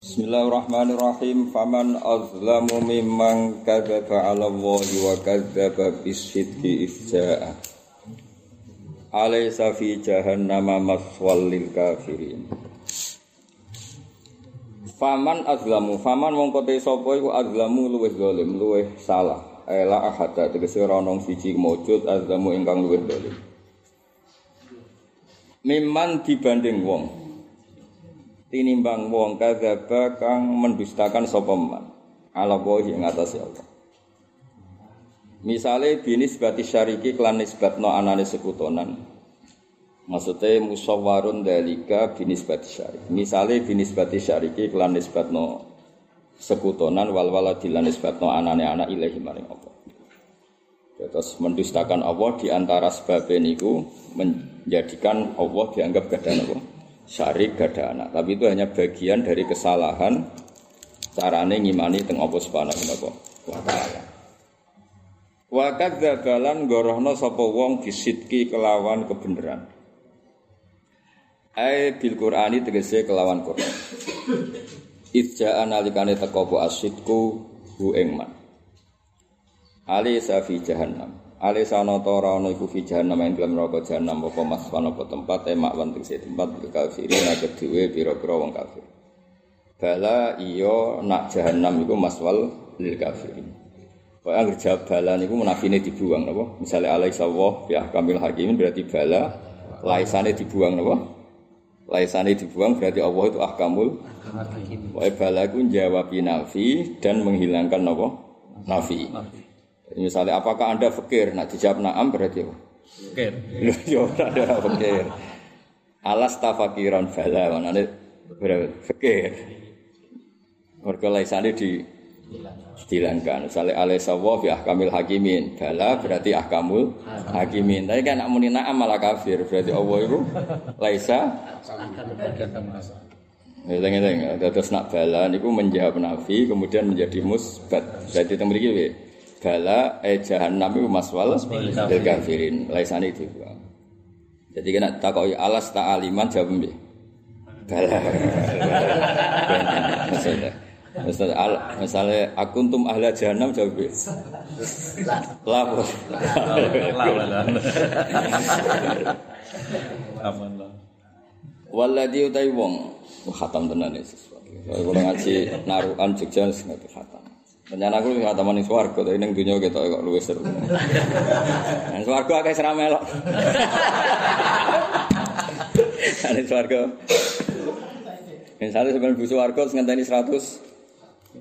Bismillahirrahmanirrahim. Faman azlamu mimman kadzdzaba 'ala Allahi wa kadzdzaba bisidqi ifja'a. Alaysa fi jahannama maswal lil kafirin. Faman azlamu, faman mongko te sapa iku azlamu luwih zalim, luwih salah. Ela ahada tegese ana siji mujud azlamu ingkang luwih zalim. Mimman dibanding wong tinimbang wong kadzaba kang mendustakan sapa man ala wahi ing atas Allah Misale binis bati syariki klan nisbatno anane sekutonan. Maksudnya musawwarun dalika binis bati syarik. Misale binis bati syariki klan nisbatno sekutonan wal wala dilan nisbatno anane anak ilahi maring Allah. Terus mendustakan Allah di antara sebab niku menjadikan Allah dianggap gadah Allah syarik gada anak. Tapi itu hanya bagian dari kesalahan carane ngimani teng Allah Subhanahu wa taala. Wa kadzabalan gorohno sapa wong bisidki kelawan kebenaran. Ai bil Qur'ani tegese kelawan Qur'an. Idja analikane teko bu asidku hu ingman. Ali safi jahannam. Ale sana ta ora ana iku fi jahannam ing dalam neraka jahannam apa apa tempat emak wanting se tempat bil kafirin nek dhewe pira-pira wong kafir. Bala iya nak jahannam iku maswal lil kafirin. Kok anggere bala niku munafine dibuang napa? Misale alai sawah ya kamil hakimin berarti bala laisane dibuang napa? Laisane dibuang berarti Allah itu ahkamul hakim. Wa bala ku jawab nafi dan menghilangkan napa? Nafi. Misalnya apakah anda fakir? Nak dijawab naam berarti apa? Fakir. Yo ada fakir. Alas tafakiran bala mana berarti fakir. Mereka laisane di dihilangkan. Misalnya alaisa wa fi ahkamil hakimin. Bala berarti ahkamul hakimin. Tapi kan nak muni naam malah kafir. Berarti Allah itu laisa Ngeleng-ngeleng, terus nak bala niku menjawab nafi kemudian menjadi musbat. Berarti teng mriki bala eh jahannam itu maswal lil kafirin. Laisane itu jadi kena takoki alas ta'aliman jawab mbi? Bala. Misalnya misalnya, al, misalnya akuntum ahla jahannam jawab mbi? Lah aman lah Waladhi utai wong. Khatam tenan ya sesuatu. Kalau ngaji naruhan Jogja ngerti khatam. Rencana aku nggak teman di suarga, tapi neng dunia kita kok luwes seru. Neng suarga akeh seram melok. Neng suarga. Misalnya sebenarnya bu suarga ngenteni seratus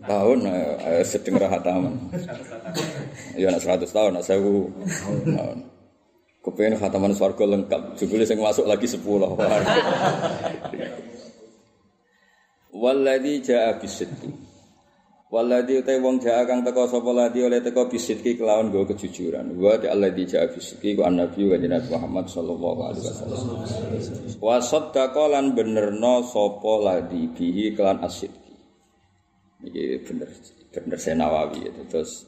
tahun, ayo sedeng rahat taman. Iya nak seratus tahun, nak sewu tahun. Kepengen khataman suarga lengkap, jebule sing masuk lagi sepuluh. Walladzi ja'a bisidqi Waladi utai wong jaa kang teko sapa ladi oleh teko bisidki kelawan go kejujuran. Wa ta alladzi jaa bisidki ku annabi wa Nabi Muhammad sallallahu alaihi wasallam. Wa saddaqa lan benerno sapa ladi bihi kelan asidki. Iki bener bener Senawawi itu terus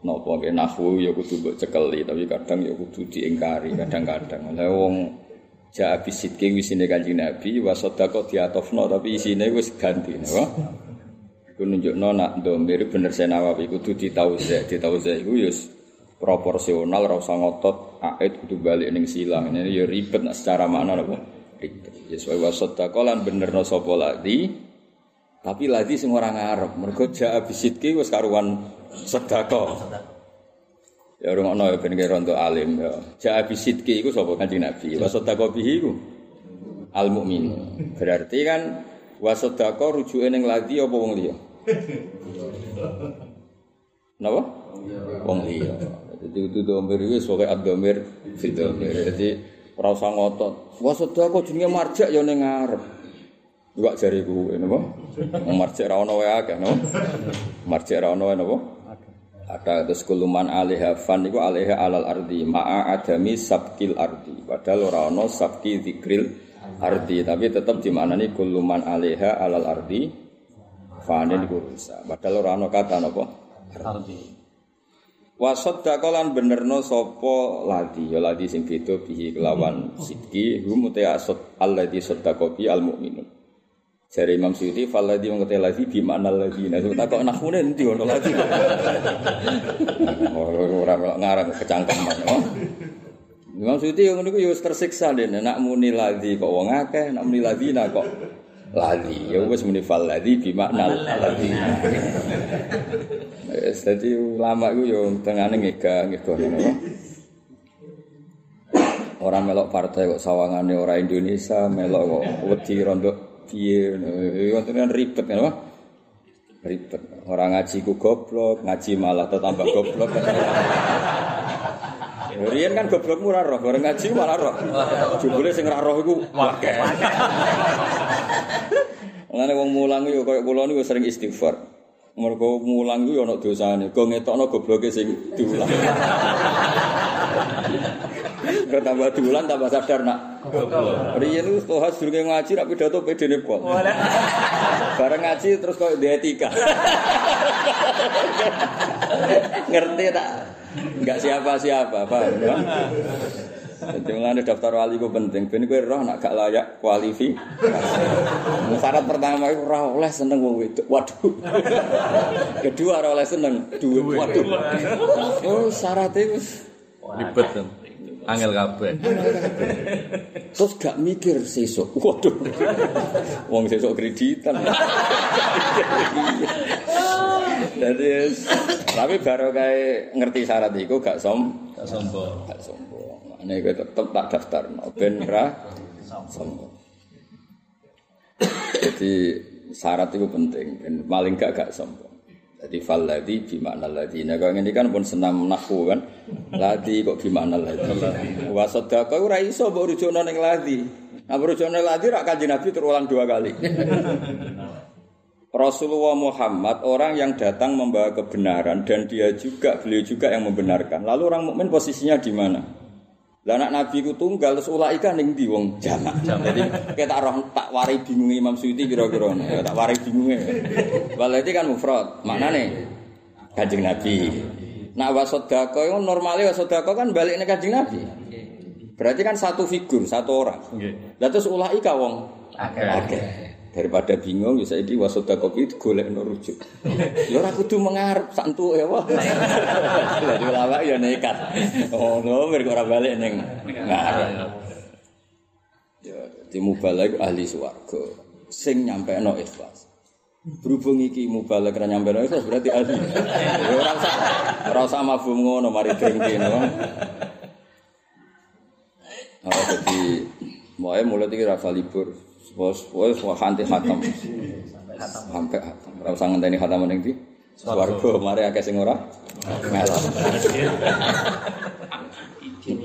napa ge nahwu ya kudu mbok cekeli tapi kadang ya kudu diingkari kadang-kadang. Lah wong jaa bisidki wisine Kanjeng Nabi wa saddaqa diatofno tapi isine wis ganti napa? Iku nunjukno nak domir bener Senawawi kudu ditauze, ditauze iku ya proporsional ora usah ngotot ait kudu balik ning silang. Ini ya ribet nak secara makna apa? Ribet. Ya sesuai wasata lan benerno sapa ladi. Tapi ladi sing ora ngarep. Mergo jaa bisitki wis karuan sedekah. Ya rungokno ya ben rondo alim ya. Jaa bisitki iku sapa Kanjeng Nabi. Wasata bihi iku al mukmin. Berarti kan wasodako rujuke ning ladi apa wong liya? Napa? Wong liya. Jadi itu domir itu sebagai ad-domir fil domir. Jadi ora usah ngotot. Wah sedekah jenenge marjak ya ning ngarep. Juga jari kuwe napa? Marjak ra ono wae akeh napa? Marjak ra ono wae napa? Ada terus kuluman alaiha fan iku alaiha alal ardi ma'a adami sabkil ardi. Padahal ora ono sabki zikril ardi, tapi tetap di mana nih kuluman alaiha alal ardi Fane niku rusak. Padahal ora ana kata napa? Arti. Wa saddaqalan benerno sapa ladi ya ladi sing beda bihi kelawan sidki hum te asad alladzi saddaqa bi al mukminun. Jari Imam Suyuti faladhi mengkete lagi di mana lagi. Nah, tak kok nakune nanti ono lagi. Ora ngarang kecangkeman. Imam Suyuti yang niku yo tersiksa deh. Nak muni lagi kok wong akeh, nak muni lagi nak kok lagi. Ya wis muni faladhi di mana lagi. Wis dadi ulama iku yo tengane ngega ngego ngono. Orang melok partai kok sawangane ora Indonesia, melok kok wedi rondo piye ngono kan ribet kan apa ribet orang ngaji ku goblok ngaji malah tetambah goblok Rian kan goblok murah roh, orang ngaji malah roh. Jebule sing roh iku akeh. Ngene wong mulang yo koyo kula niku sering istighfar. Mergo mulang iku yo ana dosane, go ngetokno gobloke sing diulang. Tambah bulan tambah sadar nak. Riyen itu setelah sedurunge ngaji nak pidato pede nih pol. Bareng ngaji terus kau di etika. Ngerti tak? Enggak siapa-siapa, paham ya? Jadi mengenai daftar wali itu penting. Ben gue roh nak gak layak kualifi. Syarat pertama itu roh oleh seneng wong itu. Waduh. Kedua roh oleh seneng duit. Waduh. Oh syarat itu ribet kan. Angel kabeh. Terus gak mikir sesuk. Waduh. Wong sesuk kreditan. Jadi tapi baru kayak ngerti syarat itu gak som, Gak sombong. gak sombong. Ini gue tetep tak daftar, no. ben ra sombong. Jadi syarat itu penting, ben maling gak gak sombong. Jadi fal ladhi bimana ladhi. Nah kalau ini kan pun senam nahu kan. Ladhi kok bimana ladhi. Wasodaka itu raiso mbok rujukno ning ladhi. Nah rujukno ladhi rak kanjeng Nabi terulang dua kali. Rasulullah Muhammad orang yang datang membawa kebenaran dan dia juga beliau juga yang membenarkan. Lalu orang mukmin posisinya di mana? Lah anak Nabi ku tunggal terus ulaika ning ndi wong jamak. Jadi kita roh tak wari bingung Imam Suyuti kira-kira ya, tak wari bingunge. Walati kan mufrad. Maknane Kanjeng Nabi. Nak wasodako itu normalnya wasodako kan balik nih Kanjeng Nabi. Berarti kan satu figur, satu orang. Lah terus ulaika wong akeh. Daripada bingung ya saiki wasodako itu golek no rujuk. Ya ora kudu mengarep santu ya wah. Lah ulama ya nekat. Oh no mergo ora balik ning ngarep. Ya di mubalek ahli swarga sing nyampe no ikhlas. Berhubung iki mubalek ra nyampe no ikhlas berarti ahli. Ya ora usah ora usah mafhum ngono mari drengki no. Oh, jadi mulai mulai iki ra libur. Bos, bos, wah hanti hatam. Sampai hatam. Ora usah ngenteni hatam ning ndi? Swarga mari akeh sing ora melok.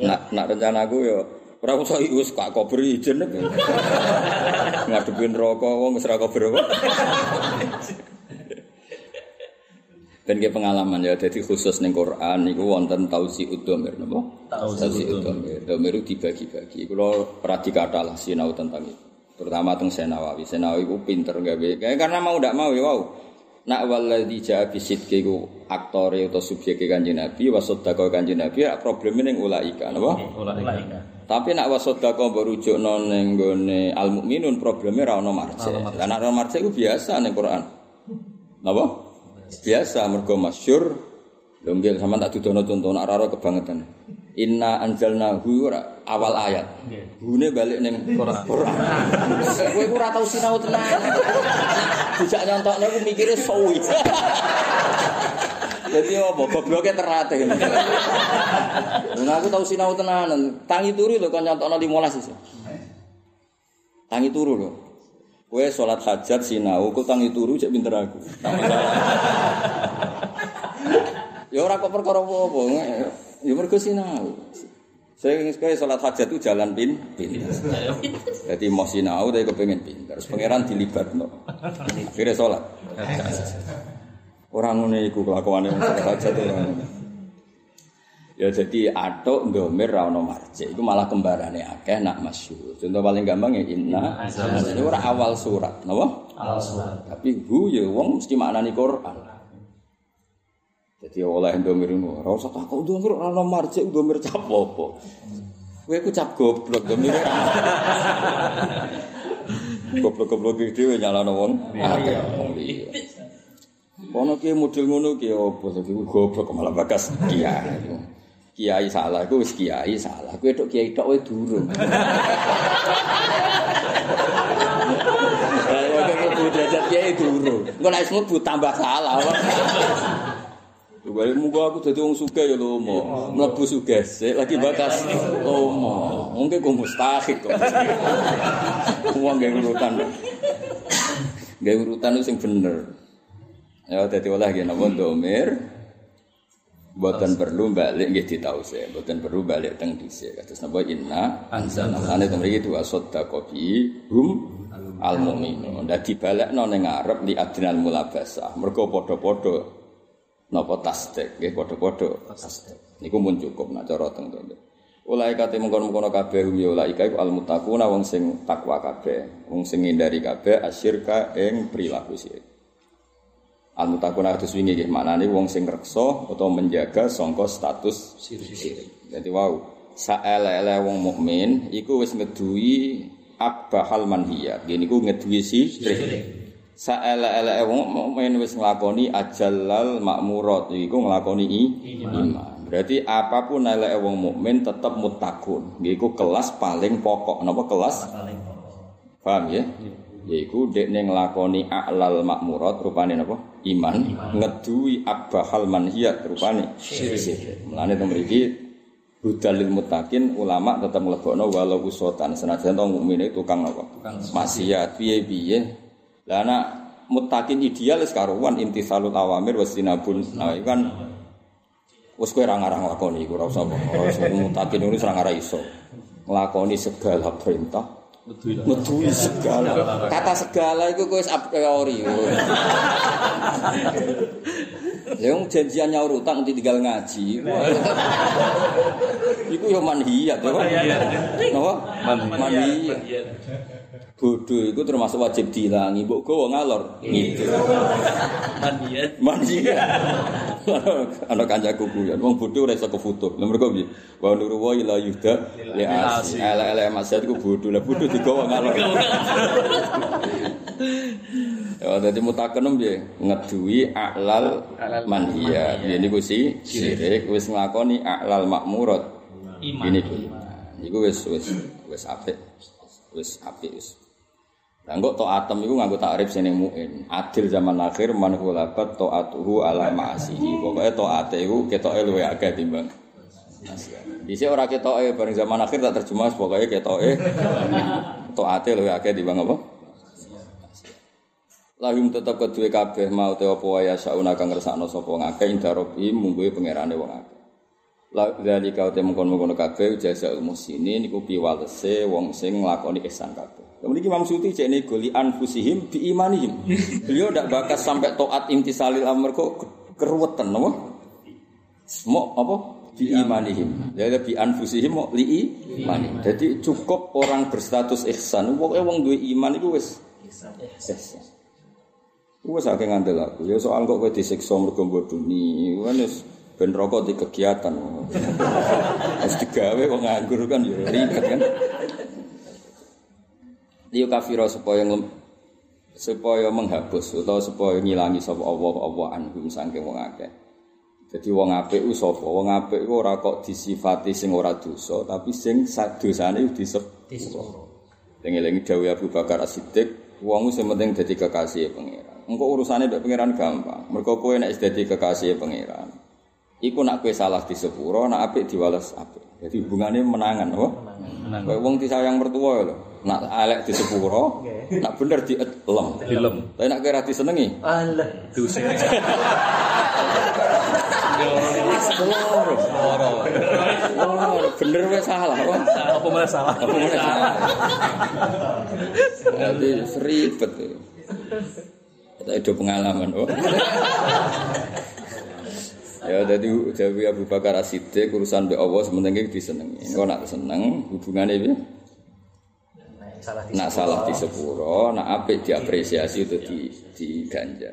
Nak nak rencanaku yo ora usah wis kak kober ijen. Ngadepi neraka wong wis ora kober. Ben ke pengalaman ya, jadi khusus ning Quran niku wonten tausi udomir napa? Tausi udomir. Domir dibagi-bagi. Kula ora dikatalah sinau tentang itu. Terutama teng Senawawi. Senawawi ku pinter gawe. Kayak karena mau ndak mau ya wow. Nak waladhi ja'a bisidki ku aktore atau subjek kanjeng Nabi wasodako kanjeng Nabi ya probleme ning ulaika napa? Ulaika. Tapi nak wasodako merujuk ning gone al mukminun probleme ra ono marje. Lah nek ono marje ku biasa ning Quran. Napa? Biasa mergo masyhur Longgel sama tak dudono contoh nak raro kebangetan. Inna anzalnahu ora awal ayat. Hune balik ning Quran. Kowe ora tau sinau tenan. Dijak nyontokno ku mikire suwi. Jadi apa gobloke terate. Nah aku tau sinau tenanan. Tangi turu lho kon nyontokno 15 iso. Tangi turu lho. Kowe salat hajat sinau, kok tangi turu cek pinter aku. Ya ora kok perkara apa-apa. Ya mergo sinau. Saya sekali sholat hajat itu jalan pin, pin. Jadi mau sinau, tapi kepengen pinter. Terus pangeran dilibat no. Akhirnya sholat. Orang ini ikut kelakuan yang sholat hajat itu. Ya jadi atok domir rano marje itu malah kembarannya akeh nak masyhur. Contoh paling gampang ya inna. Ini orang awal surat, napa? Awal surat. Tapi hu ya wong mesti maknani Quran. Jadi oleh domir ini, ora usah takut domir ora ono marje domir cap apa. Kowe ku cap goblok domir. Goblok-goblok iki dhewe nyalano wong akeh wong liya. Ono ki model ngono ki opo dadi goblok malah bakas kiai. Kiai salah iku wis kiai salah. Kowe tok kiai tok wae durung. Kok derajat kiai durung. Engko nek mlebu tambah salah. Wale muga aku dadi wong sugih ya lomo. Mlebu sugih sik lagi bakas lomo. Mungkin kok mustahik kok. Wong gak urutan. Gak urutan sing bener. Ya dadi oleh nggih napa domir. Boten perlu balik nggih ditausih, boten perlu balik teng dhisik. Kados napa inna anzalna ane to mriki dua sadaqah bi hum al mukminun. Dadi balekno ning ngarep li adnal mulabasah. Mergo padha-padha napa tasdik nggih padha-padha tasdik. Niku mun cukup nak cara teng to. Ulai kate mengkono-mengkono kabeh ya ulai iku al muttaquna wong sing takwa kabeh, wong sing ngindari kabeh asyirka ing perilaku syirik. Al mutakuna kados wingi nggih maknane wong sing reksa utawa menjaga sangka status sirik. Dadi wow, saele-ele wong mukmin iku wis ngeduwi akbahal manhiyat. Gini ku ngeduwi sirik. Saele-ele wong mukmin wis nglakoni ajallal makmurat iku nglakoni iman. Berarti apa pun eleke wong mukmin tetep mutakun. Iku kelas paling pokok. Napa kelas? Paling. Paham ya? Yaiku dekne nglakoni a'lal makmurat rupane napa? iman, ngeduwi abbahal manhiyat rupane syirik. Mulane to mriki Budalil mutakin ulama tetap mlebokno walau usotan senajan to mukmine tukang apa? Maksiat piye-piye. Lah anak mutakin ideal wis karuan intisalul awamir wasinabun. Nah, itu kan wis kowe ora ngarang lakoni iku ora usah. Mutakin ini serang ora iso. Nglakoni segala perintah Medui segala. Kata segala itu kowe a priori. Yang janjian nyaur utang tinggal ngaji. Iku yo manhiyat ya. Napa? Manhiyat. Bodoh itu termasuk wajib dilangi. Mbok gowo ngalor. Gitu. Manhiyat. Manhiyat. Ana kancaku kuyon. Wong bodho ora iso kefoto. Lha mergo piye? Wa nuru wa ila yuda li asi. Elek-elek masyad ku bodho. Lah bodho digawa ngalor. Ya dadi mutakenem piye? Ngeduwi a'lal manhiya. Ya niku si syirik wis nglakoni a'lal makmurat. Ini ku. Iku wis wis wis apik. Wis apik wis. Lah kok taatem iku nganggo takrif sing muin. Adil zaman akhir man khulabat taatuhu ala ma'asihi. Pokoke taate iku ketoke luwe akeh timbang. Dise ora ketoke bareng zaman akhir tak terjemah pokoke ketoke taate luwe akeh timbang apa? Lahum tetep kedue kabeh mau te apa wae sauna kang ngersakno sapa ngakeh indarobi mungguhe pangerane wong akeh. La dari kau te mengkon-mengkon kabeh jasa musini niku piwalese wong sing nglakoni ihsan kabeh. Kemudian Imam Suti cek ini goli anfusihim bi imanihim. Beliau tidak bakas sampai toat intisalil amr kok keruwetan, apa? Mau apa? Bi imanihim. Jadi bi anfusihim mau li imani. Jadi cukup orang berstatus ihsan. Pokoknya wong dua iman itu wes ihsan. Wes akeh ngandel aku. Ya soal kok kowe disiksa mergo bodoni. Wis ben rokok di kegiatan. Wis digawe kok nganggur kan ya ribet kan liu kafiro supaya supaya menghapus atau supaya ngilangi sapa Allah Allah anhum saking wong akeh. Jadi wong apik ku sapa? Wong apik ku ora kok disifati sing ora dosa, tapi sing sadosane disep. Lengi-lengi dawuh Abu Bakar As-Siddiq, wong sing penting dadi kekasih pangeran. Engko urusane mbek pangeran gampang. Mergo kowe nek dadi kekasih pangeran. Iku nak kowe salah di sepuro, nak apik diwales apik. Jadi hubungannya menangan, apa? Menangan. Wong disayang mertua lho. nak elek di sepuro, nak bener di lem. Di lem. Tapi nak kira disenengi. Allah. Dosa. Bener wes salah, apa malah salah? Apa malah salah? Jadi seribet. Kita ada pengalaman, oh. Ya jadi Jawi Abu Bakar As-Siddiq urusan be Allah sementing disenengi. Kok nak seneng hubungannya piye? nak salah di sepuro, nak apik diapresiasi itu di di ganja.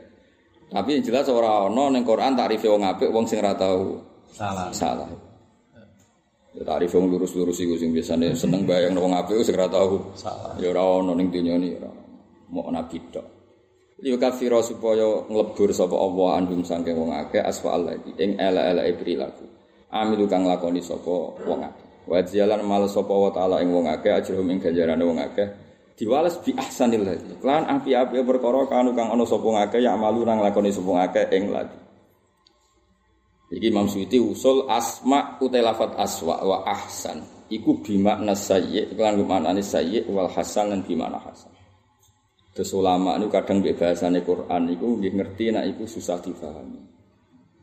Tapi yang jelas orang ono neng Quran tarif wong apik wong sing ora tau salah. Salah. Ya wong lurus-lurus iku sing biasane seneng bayang wong apik sing ora tau salah. Ya ora ono ning dunya ini ora. mau nabi tok. Liyo kafiro supaya nglebur sapa Allah andum sangking wong akeh lagi ing elek-eleke perilaku. Amilu kang lakoni sapa wong akeh. Wa jalan mal sapa wa taala ing wong akeh ajrum ing ganjarane wong akeh. Diwales bi ahsanil lagi. Lan api-api perkara kanu kang ana sapa ngakeh ya malu nang lakoni sapa ngakeh ing lagi. Iki Imam Suyuti usul asma utai lafat aswa wa ahsan. Iku bimakna sayyi, kelan bimakna sayyi wal hasan lan bimakna hasan. Terus ulama itu kadang bahasane Quran itu nggih ngerti nak iku susah difahami.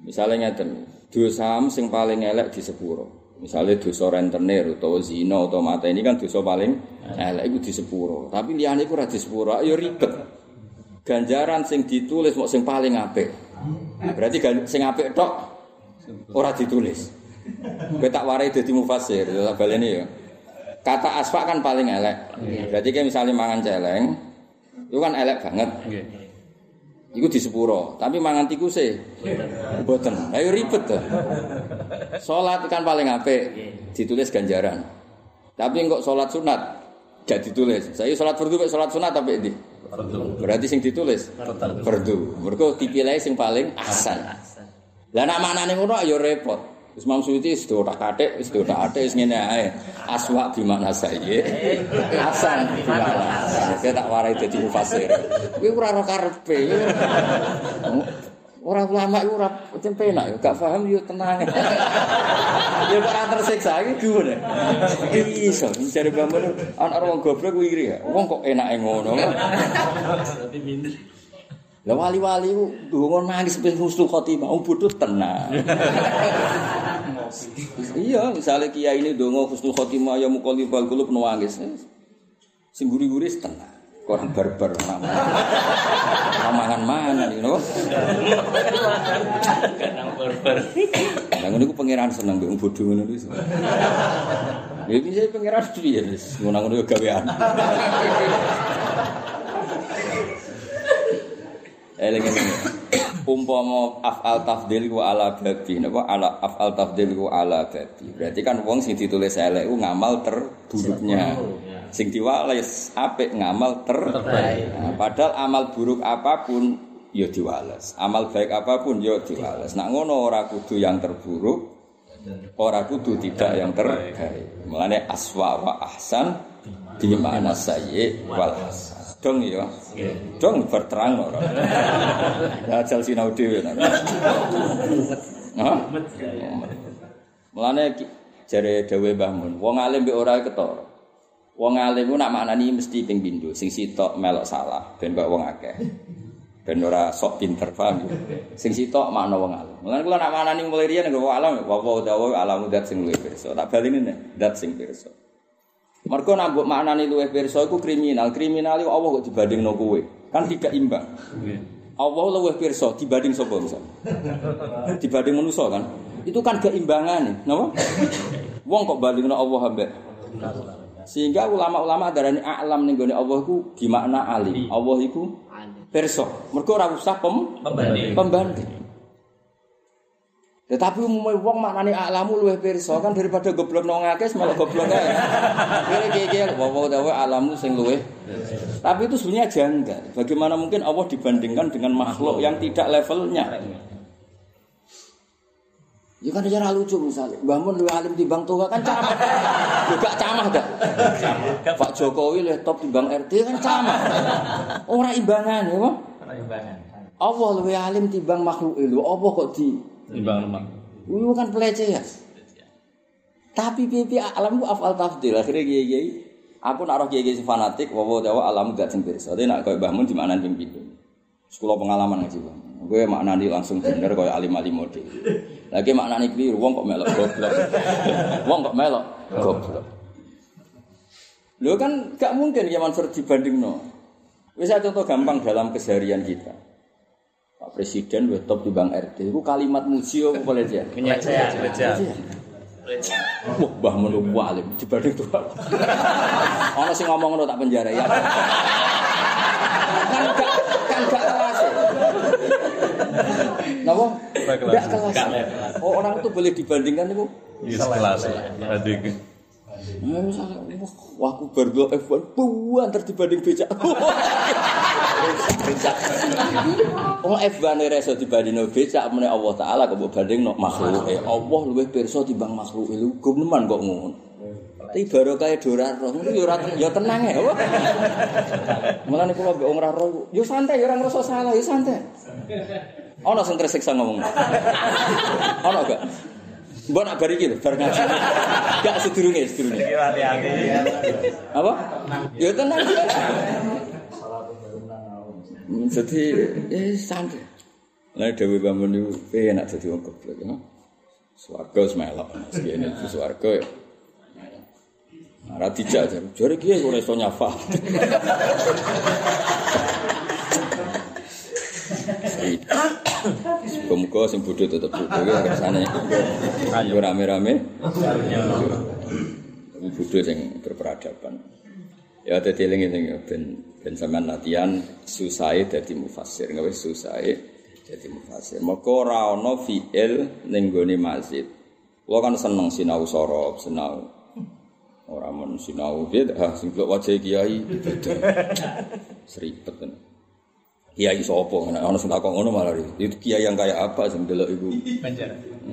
Misalnya ngeten, dosa sing paling elek di sepuro. Misalnya dosa rentenir atau zina atau mata ini kan dosa paling elek itu di sepuro. Tapi liane iku ora di sepuro, ayo ribet. Ganjaran sing ditulis mau sing paling apik. Berarti sing apik tok ora ditulis. Kowe tak warai dadi mufasir, baleni ya. Kata asfa kan paling elek. Berarti kayak misalnya mangan celeng, itu kan elek banget. Iku di sepuro, tapi mangan tikuse mboten. Ayo ribet tuh. Salat kan paling apik, ditulis ganjaran. Tapi kok salat sunat gak ditulis. Saya salat fardu mek salat sunat tapi di Berarti sing ditulis fardu. Mergo dipilih sing paling ahsan. Lah nak manane ngono ya repot. Wis Imam Suyuti wis do tak kathik, wis do tak athik wis ngene ae. Aswa di mana saye. Hasan di mana. Saya tak warai dadi mufasir. Kuwi ora ora karepe. Ora ulama iku ora penak yo gak paham yo tenang. Ya kok ora tersiksa iki gimana? Iki iso mencari bangun ana wong goblok kuwi iri. Wong kok enake ngono. Berarti minder. Lah wali-wali ku ndonga nangis ping husnul khotimah, wong bodho tenang. Iya, misalnya kiai ini ndonga husnul khotimah ya muqallibal qulub nangis. Sing guri-guri tenang. Koran barbar nama. Mangan mana you know. Kadang barbar. Lah ngene ku pangeran seneng mbek bodho ngono iki. Ya bisa pangeran piye wis ngono-ngono gawean. Eling ngene. Umpama af'al tafdhil ku ala babi napa ala af'al tafdhil ku ala babi. Berarti kan wong sing ditulis elek ku ngamal terburuknya. Sing diwales apik ngamal terbaik. Nah, padahal amal buruk apa pun ya diwales. Amal baik apa pun ya diwales. Nak ngono ora kudu yang terburuk, ora kudu tidak yang terbaik. Mulane aswa wa ahsan di mana sayyi wal hasan. Dong ya. Dong berterang ora. Ya jal sinau dhewe. Hah? Mulane jare dawuh Mbah Mun, wong alim mbek ora ketara. Wong alim ku nak maknani mesti ping pindho, sing sitok melok salah ben kok wong akeh. Ben ora sok pinter paham. Sing sitok makna wong alim. Mulane kula nak maknani mulai riyen nggo alam, wa wa dawa alam dat sing luwih pirsa. Tak balini dat sing pirsa. Mergo nak mbok maknani luwih pirsa iku kriminal. Kriminal iku Allah kok dibandingno kowe. Kan tidak imbang. Allah luwih pirsa dibanding sapa misal. dibanding manusa kan. Itu kan keimbangan, napa? Wong kok bandingno Allah ambek sehingga ulama-ulama darani a'lam ning gone Allah iku gimakna alim. Allah iku pirsa. Mergo ora usah pem pembanding. pembanding. Tetapi umumnya wong maknane alamu luwih pirsa kan daripada goblok nang akeh malah goblok ae. Kene kene wae dawe alamu sing luwih. Tapi itu sebenarnya janggal. Bagaimana mungkin Allah dibandingkan dengan makhluk yang tidak levelnya? Ya kan cara lucu misalnya, bangun lu alim timbang tua kan camah, juga camah dah. Pak Jokowi le top timbang RT kan camah. Orang imbangan ya, Orang imbangan. Allah lu alim timbang makhluk itu, Allah kok di Timbang lemah. Itu kan pelecehan. Tapi pipi alam ku afal tafdil akhirnya kiai kiai. Aku nak roh kiai kiai fanatik, wawo jawa alam gak pirsa. Tapi nak kau bangun di mana ping pitu. Sekolah pengalaman ngaji bang. Gue maknani langsung bener kau alim alim mode. Lagi maknani keliru, wong kok melok goblok. wong kok melok goblok. Lo kan gak mungkin ya Mansur dibanding no. Bisa contoh gampang dalam keseharian kita. Pak Presiden wis top di Bang RT. Itu kalimat muji apa boleh aja? Menyajak, Wah, Mbah Mun alim dibanding tuh. Ono sing ngomong ngono tak penjara ya. kan gak kan gak kelas. Napa? Gak kelas. Oh, orang itu boleh dibandingkan itu Iya kelas. Adik. Nah, misalnya, wah, aku berdua F1 buan dibanding becak. Oh F1 reso dibanding becak meneh Allah taala kok mbok bandingno makhluk. Allah luwih pirsa timbang makhluk. Lho gumeman kok ngono. Tapi baru kayak dora roh, ya ya tenang ya? Malah niku mbek wong ora roh, yo santai, ora ngrasa salah, yo santai. Ono sing tersiksa ngomong. Ono gak? Mbok nak bar iki lho, bar ngaji. Enggak sedurunge, sedurunge. Iki hati-hati. Apa? Ya tenang. Jadi, eh santai. Lain Dewi Bambun itu, enak jadi orang goblok. Suarga semelok, meski ini itu suarga ya. Nah, Raditya aja, jari kia kone nyafa. Muga-muga sing bodho tetep bodho ya kersane ayo rame-rame. Tapi bodho sing berperadaban. Ya dadi eling-eling ben ben sampean latihan susahe dadi mufassir, gawe susahe dadi mufassir. Maka ora ana fi'il ning gone masjid. Kulo kan seneng sinau sorob, sinau ora men sinau piye sing delok wajah kiai. Seribet kan. Kiai sapa ngono ana sing takok ngono malah itu kiai yang kayak apa sing delok iku.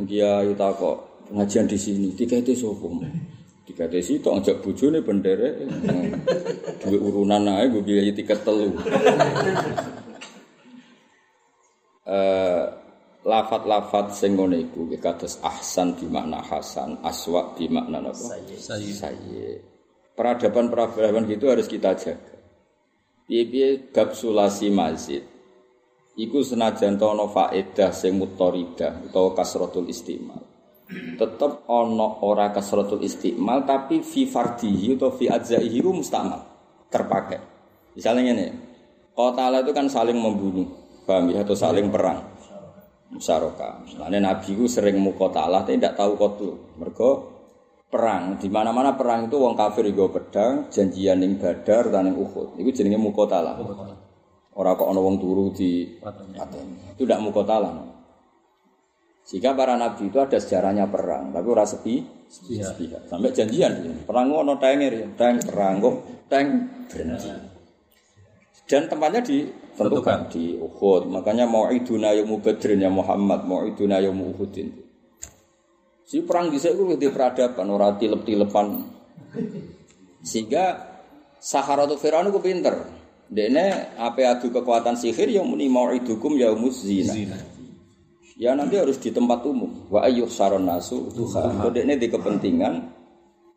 Kiai takok pengajian di sini tikete sapa? Tikete situ ajak bojone bendere duwe urunan ae gue biaya tiket telu. Eh lafat-lafat sing ngene iku kados ahsan di makna hasan, aswa di makna napa? Sayyid. Peradaban-peradaban gitu harus kita jaga. Piye-piye bab sulasi masjid. Iku senajan ana faedah sing mutoridah utawa kasratul istimal. Tetep ana ora kasratul istimal tapi fi fardihi utawa fi ajzaihi mustamal terpakai. Misalnya ngene. Qatala itu kan saling membunuh, paham ya atau saling perang. Musyaroka. Misalnya Nabi itu sering mukotalah, tapi tidak tahu kotul. Mereka perang. Di mana-mana perang itu wong kafir gue pedang, janjian ning Badar dan ning Uhud. Itu jenenge mukotalah. Orang kok ono wong turu di pateni. Itu tidak mukotalah. Sehingga para nabi itu ada sejarahnya perang, tapi ora sepi, sepihak. Sampai janjian, perang ono tank tank perang kok, tank berhenti. Dan tempatnya ditentukan di Uhud. Makanya mau iduna yaum badrin ya Muhammad, mau iduna yaum Uhudin. Si perang di itu di peradaban, orang tilep-tilepan. Sehingga Saharatu Fir'aun itu pinter. Dene apa adu kekuatan sihir yang muni mau idukum yaumus zina. Ya nanti harus di tempat umum. Wa ayyuh saron nasu duha. Kodene di kepentingan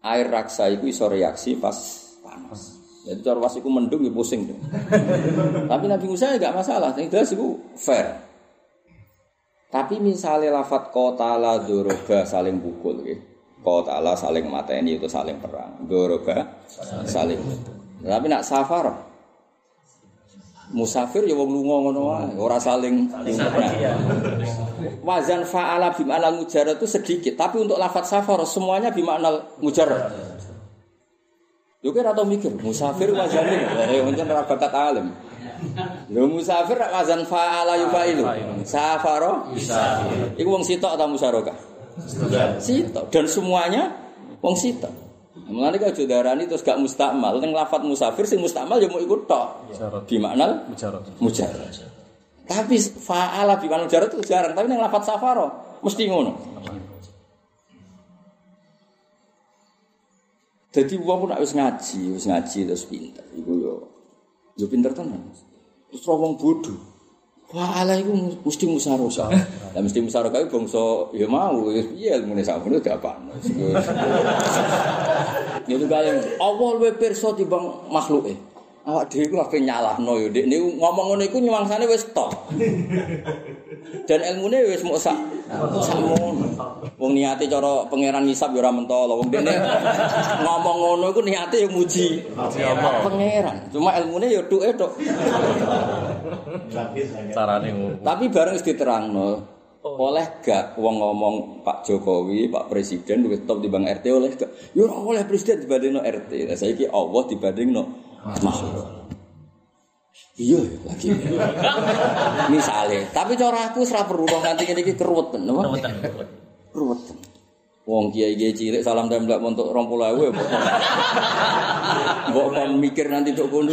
air raksa itu iso reaksi pas panas. Jadi cara mendung ya pusing. Tapi Nabi Musa ya gak masalah, yang jelas itu fair. Tapi misalnya lafat kota la doroba saling pukul, gitu. kota la saling mateni itu saling perang, doroba saling. Tapi nak safar, musafir ya wong lunga ngono wae, ora saling Wazan fa'ala bima'nal mujarrad itu sedikit, tapi untuk lafat safar semuanya bima'nal mujarrad. Yo kira tau mikir, musafir wazane, eh pancen ora bakat alim. Lho musafir wazan fa'ala yufailu. Safaro bisa. Iku wong sitok ta musyarakah? Sitok dan semuanya wong sitok. Mulane kok darani terus gak mustakmal, ning lafat musafir sing mustakmal ya mau ikut tok. Di makna mujarrad. Tapi fa'ala bi makna mujarrad itu jarang, tapi ning lafat safaro mesti ngono. Jadi wong pun wis ngaji, wis ngaji terus pinter. Iku yo yo pinter tenan. Terus wong bodoh. Wah, ala iku mesti musyarakah. Lah mesti musyarakah iku bangsa ya mau ya piye ilmune sakmono diapakno. Ya juga yang Allah luwih pirsa timbang makhluke. Awak dhewe iku ape nyalahno yo Dik niku ngomong ngono iku nyuwangsane wis tok. Dan ilmune wis mok sak sakmono. Wong niate cara pangeran ngisap ya ora mentolo. Wong dene ngomong ngono iku niate yo muji pangeran. Cuma ilmune yo tuke tok. Carane ngono. Tapi bareng wis diterangno. Oleh gak wong ngomong Pak Jokowi, Pak Presiden luwih top dibanding RT oleh gak? Ora oleh presiden dibandingno RT. Lah saiki Allah dibandingno makhluk. Iya lagi. Misale, tapi cara aku perlu kok nganti ngene iki keruweten, napa? Keruweten. Wong kiai kiai cilik salam tembak untuk. Mbok kon mikir nanti tok kono.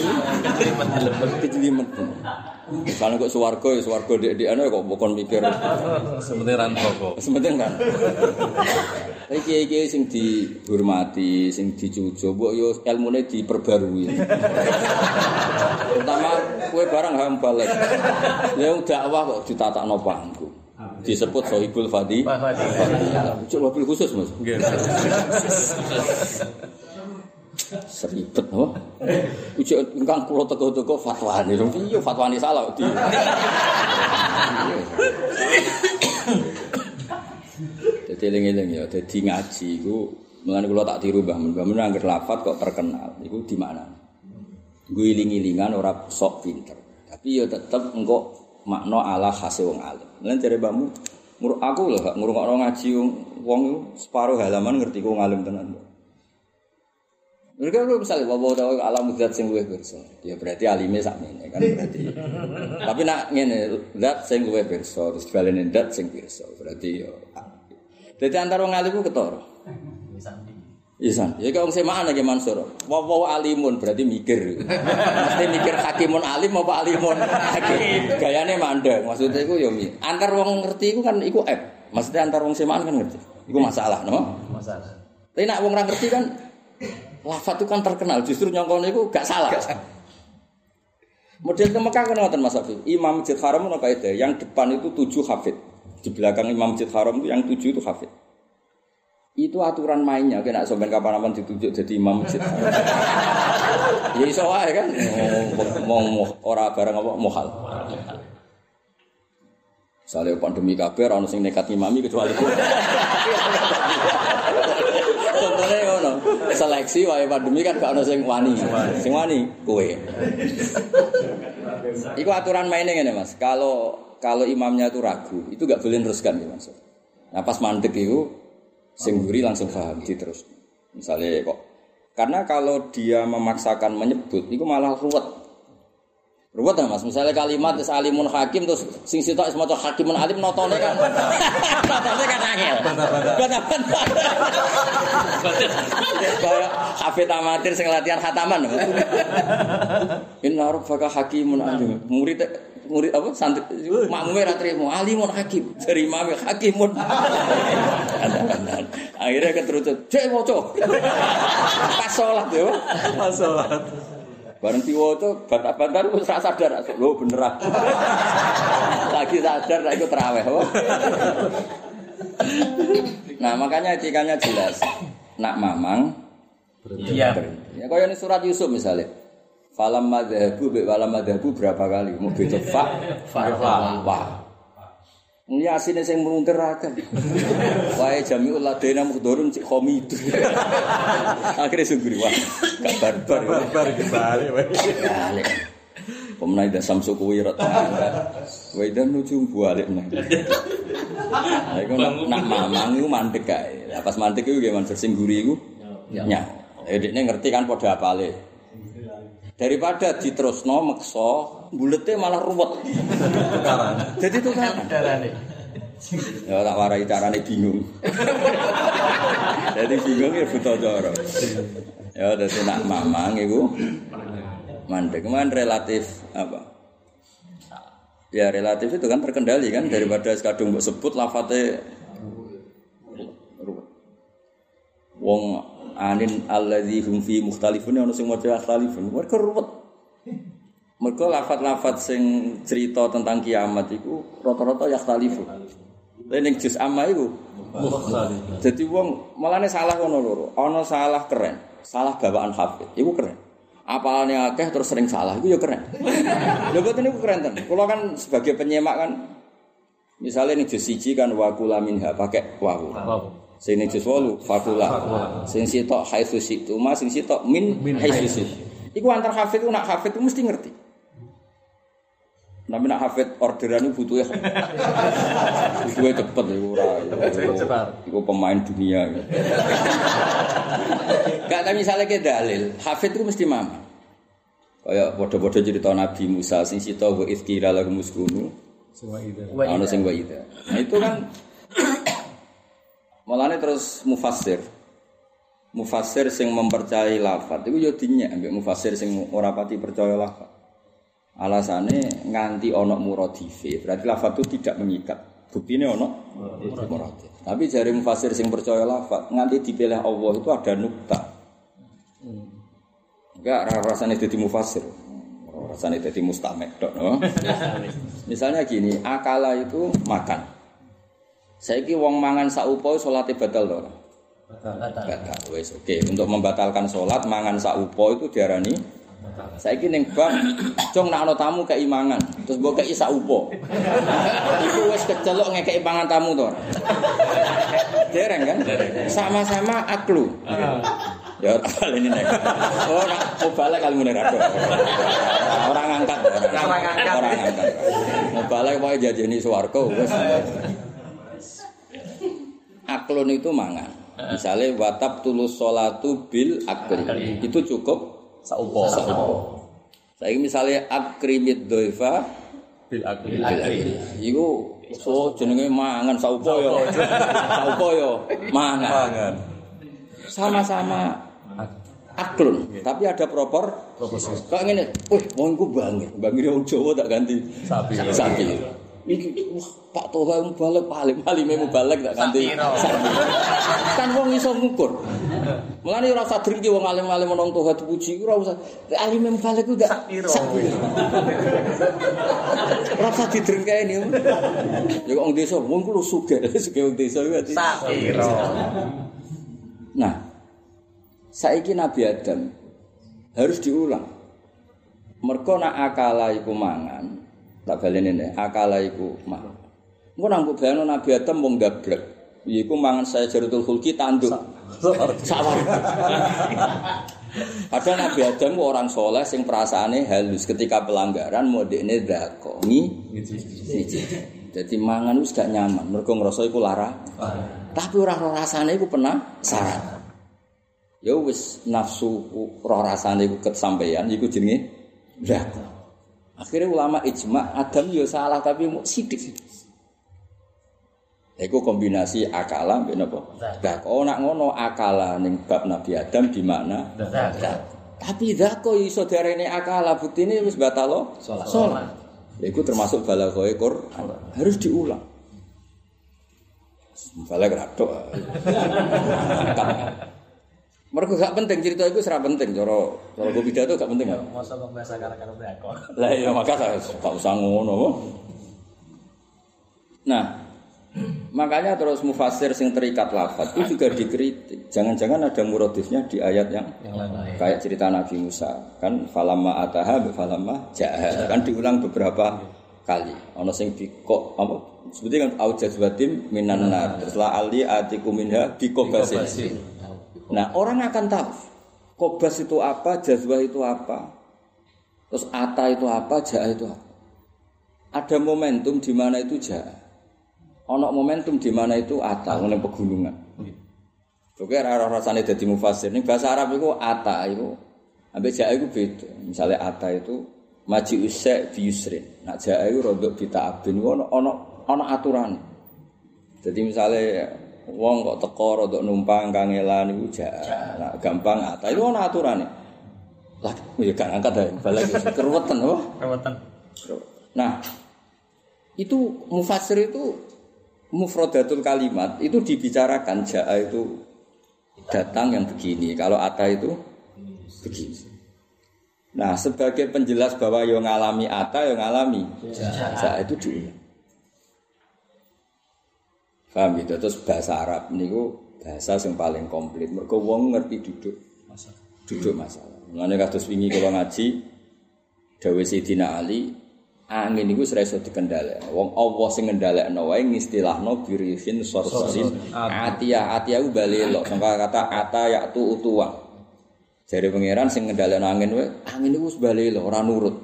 Kejelimet. Misalnya kok suwargo ya suwargo dek dek kok bukan mikir. Sebenarnya ran pokok. Sementing kan. Tapi kiai kiai sing dihormati, sing dicucu, mbok yo ilmune diperbarui. Pertama kue barang ham balik. Ya dakwah kok ditatakno panggung. disebut sohibul fadi. Cuk wakil khusus mas? Seribet no ujuk engkang kulo teko teko fatwa nih rumpi fatwa nih salah di jadi lengi lengi ya jadi ngaji ku mengenai kulo tak tiru bahmen bahmen yang gerlapat kok terkenal itu di mana gue lingi lingan orang sok pinter. Tapi ya tetep engkau makna ala khase wong alim. Lan jare Mbah Mun, Ngur aku lho gak ngrungokno ngaji wong separuh halaman ngerti ku ngalim tenan. Mereka kalau misalnya bawa tahu alam zat sing luwih pirsa, ya berarti alime sak ini kan berarti. Tapi nak ngene zat sing luwih pirsa terus balene zat sing pirsa, berarti. Jadi antara alim ku ketara. Isan, ya kalau saya mana lagi Mansur, wow alimun berarti mikir, mesti mikir hakimun alim apa alimun hakim, gayanya mandang, maksudnya itu ya. Antar wong ngerti itu kan iku app, maksudnya antar wong semaan kan ngerti, itu masalah, no? Masalah. Tapi nak wong ngerti kan lafat itu kan terkenal, justru nyongkone itu gak salah. Model ke Mekah kan ngoten Mas Afif. Imam Masjid Haram ono kaidah, yang depan itu tujuh hafid. Di belakang Imam Masjid Haram itu yang tujuh itu hafid. Itu aturan mainnya, kena sampean kapan-kapan ditunjuk jadi imam masjid. ya iso wae kan. Mau ora barang apa mohal. Misalnya pandemi kabeh ora ono sing nekat ngimami kecuali Contohnya ngono, seleksi wae pandemi kan gak ono sing wani. Sing wani kowe. Iku aturan mainnya ngene Mas. Kalau kalau imamnya itu ragu, itu gak boleh teruskan ya Mas. Nah pas mandek itu sing guri langsung paham terus. Misalnya kok karena kalau dia memaksakan menyebut itu malah ruwet. Ruwet ya mas, misalnya kalimat is alimun hakim terus sing sitok is maca hakimun alim notone kan. notone kan angel. Bata-bata. Kayak hafid amatir sing latihan khataman. Inna rabbaka hakimun alim. Murid murid apa santri makmume ra trimo alimun hakim dari imam hakimun. Akhirnya keterucut, cek moco. Pas sholat ya. Pas sholat. Bareng diwaca bantar-bantar wis ra sadar. Lho beneran. Lagi sadar ra ikut terawih. Nah, makanya etikanya jelas. Nak mamang Iya. Ya kaya ini surat Yusuf misalnya. Falam madhabu be walam madhabu berapa kali? Mau beda fa fa wa. Ini asine sing melungker akeh. Wae jamiul ladena mukhdurun cik khomid. Akhirnya sungguh wah, gak barbar. Barbar kembali. Balik. Pemenang ida samsu kuwirat. Wae dan nuju balik nang. Lah iku nak nak mamang iku mandek kae. Lah pas mandek iku nggih mansur sing guri iku. Nya. Eh dekne ngerti kan padha apale. Daripada diterusno meksa, bulete malah ruwet. Tukaran. Jadi itu kan. Ya tak warai carane bingung. Jadi bingung ya buta cara. Ya dadi nak mamang iku mandek man relatif apa? Ya relatif itu kan terkendali kan daripada kadung mbok sebut lafate ruwet. Wong anin alladzi hum fi mukhtalifun ono sing maca mukhtalifun. Mereka ruwet. Mereka lafat-lafat sing cerita tentang kiamat iku rata-rata yakhtalifu. Lah ning juz amma iku Jadi wong malane salah ngono loro. Ana salah keren, salah bawaan hafid. Iku keren. Apalane akeh terus sering salah iku ya keren. Lha boten niku keren tenan. Kula kan sebagai penyemak kan misalnya ning juz siji kan wa kula minha pakai wawu. Sing ning juz 8 fakula. Sing sitok haitsu situ, mas sing sitok min, haitsu situ. Iku antar hafid ku nak hafid ku mesti ngerti. Tapi nak hafid orderan itu butuhnya butuhnya cepet ya ora. Cepat. Iku pemain dunia. Gak tapi misalnya ke dalil, hafid itu mesti mama. Kayak bodoh-bodoh cerita Nabi Musa sing sita wa izkira lagu muskunu. Ana sing wa ida. Nah itu kan Mulane terus mufassir. Mufassir sing mempercayai lafat iku yo dinyak ambek mufassir sing ora pati percaya lafat. Alasane nganti ana muradife, berarti lafat itu tidak mengikat. Buktine ana muradif. Tapi jari mufassir sing percaya lafat nganti dipilih Allah itu ada nukta. Enggak rasane dadi mufassir. Rasane dadi mustamek no? Misalnya gini, akala itu makan. Saiki wong mangan saupo salate batal to ora? Batal. Wis oke. Untuk membatalkan salat mangan saupo itu diarani Saiki ning bang, cung nak ana tamu kei mangan, terus mbok kei saupo. Iku wis kecelok ngekeki mangan tamu to. Dereng kan? Sama-sama aklu. Ya kali ini nek. Oh, nak mau balik kali ngene rado. Orang ngangkat. Orang ngangkat. Orang ngangkat. Mau balik pokoke jajeni swarga wis. Aklun itu mangan. Misalnya watab tulus solatu bil akli. Itu cukup Saupo. saupo. Saya misalnya akrimit doiva Bil akli. bil akli. Iku so jenenge mangan saupo yo. Saupo yo mangan. Mangan. Sama-sama aklun, tapi ada propor Proposisi. Kok ngene, wih, wong iku bangir, bangir wong Jawa tak ganti Sapi. sapi. Iki wah, Pak Toha yang balik paling paling mau balik tak ganti. Kan wong iso ngukur. Mulane ora usah drengki wong alim-alim nang Toha dipuji ora usah. Alim yang balik ku gak sapi. Ora usah didrengkeni. Ya kok wong desa wong ku sugih, sugih wong desa berarti. Sapiro. Nah, saiki Nabi Adam harus diulang. Mergo nak akala iku mangan, tak baleni nek akala iku mangan. Engko nang mbok bayangno Nabi Adam wong gablek. Iku mangan saya jarutul hulki tanduk. Sawar. Padahal Nabi Adam orang soleh sing perasaane halus ketika pelanggaran mau dekne niji. Jadi mangan wis gak nyaman, mergo ngrasa iku lara. Tapi ora rasane iku penasaran. Ya wis nafsu roh rasane iku kesampaian iku jenenge dakon. Akhirnya ulama ijma Adam ya salah tapi mau sidik. Iku kombinasi akala mbek napa? Dak. Oh nak ngono akala ning bab Nabi Adam di? Dak. Tapi dako iso diarani akala buktine wis batalo salat. Salat. Iku termasuk balaghae Quran. Harus diulang. Balik radok. Mereka gak penting cerita itu serah penting cara cara gue pidato gak penting. Masa kok biasa karo-karo. Lah iya maka saya gak usah ngono. Nah, makanya terus mufasir sing terikat lafaz itu juga dikritik. Jangan-jangan ada muradifnya di ayat yang Yang lain. kayak cerita Nabi Musa kan falamma ataha bi falamma jaa kan diulang beberapa kali. Ono sing bikok apa sebutnya kan au jazwatim minan nar. Terus la ali atiku minha bikobasin. Nah, orang akan tahu kobas itu apa, jazwah itu apa. Terus ata itu apa, jaa itu apa. Ada momentum di mana itu jaa. Ono momentum di mana itu ata, ngene pegunungan. Oke, ora rasane dadi mufasir. Ning bahasa Arab itu ata itu ambek jaa itu beda. Misalnya ata itu maji usek bi yusrin. Nah, jaa itu rodok bita abin ono ono ono aturan. Jadi misalnya wong kok teko rodok numpang kangelan iku jaa. Nah, gampang ata itu ono aturane. Lah, ya gak angkat ae, balik keruwetan apa? Rewetan. Nah, itu mufassir itu mufradatul kalimat itu dibicarakan jaa itu datang yang begini. Kalau ata itu begini. Nah, sebagai penjelas bahwa yang ngalami ata, yang ngalami jaa itu diulang. Paham gitu? Terus bahasa Arab ini bahasa yang paling komplit. Mereka wong ngerti duduk duduk masalah. Mulane kados wingi kula ngaji dawuh Sayyidina Ali, angin iku ora iso dikendhalekno. Wong Allah sing ngendhalekno wae ngistilahno birihin sorsorin. Atia atia ku bali lho sangka kata ata yaktu utuwa. Jare pangeran sing ngendhalekno angin wae, angin iku wis bali lho ora nurut.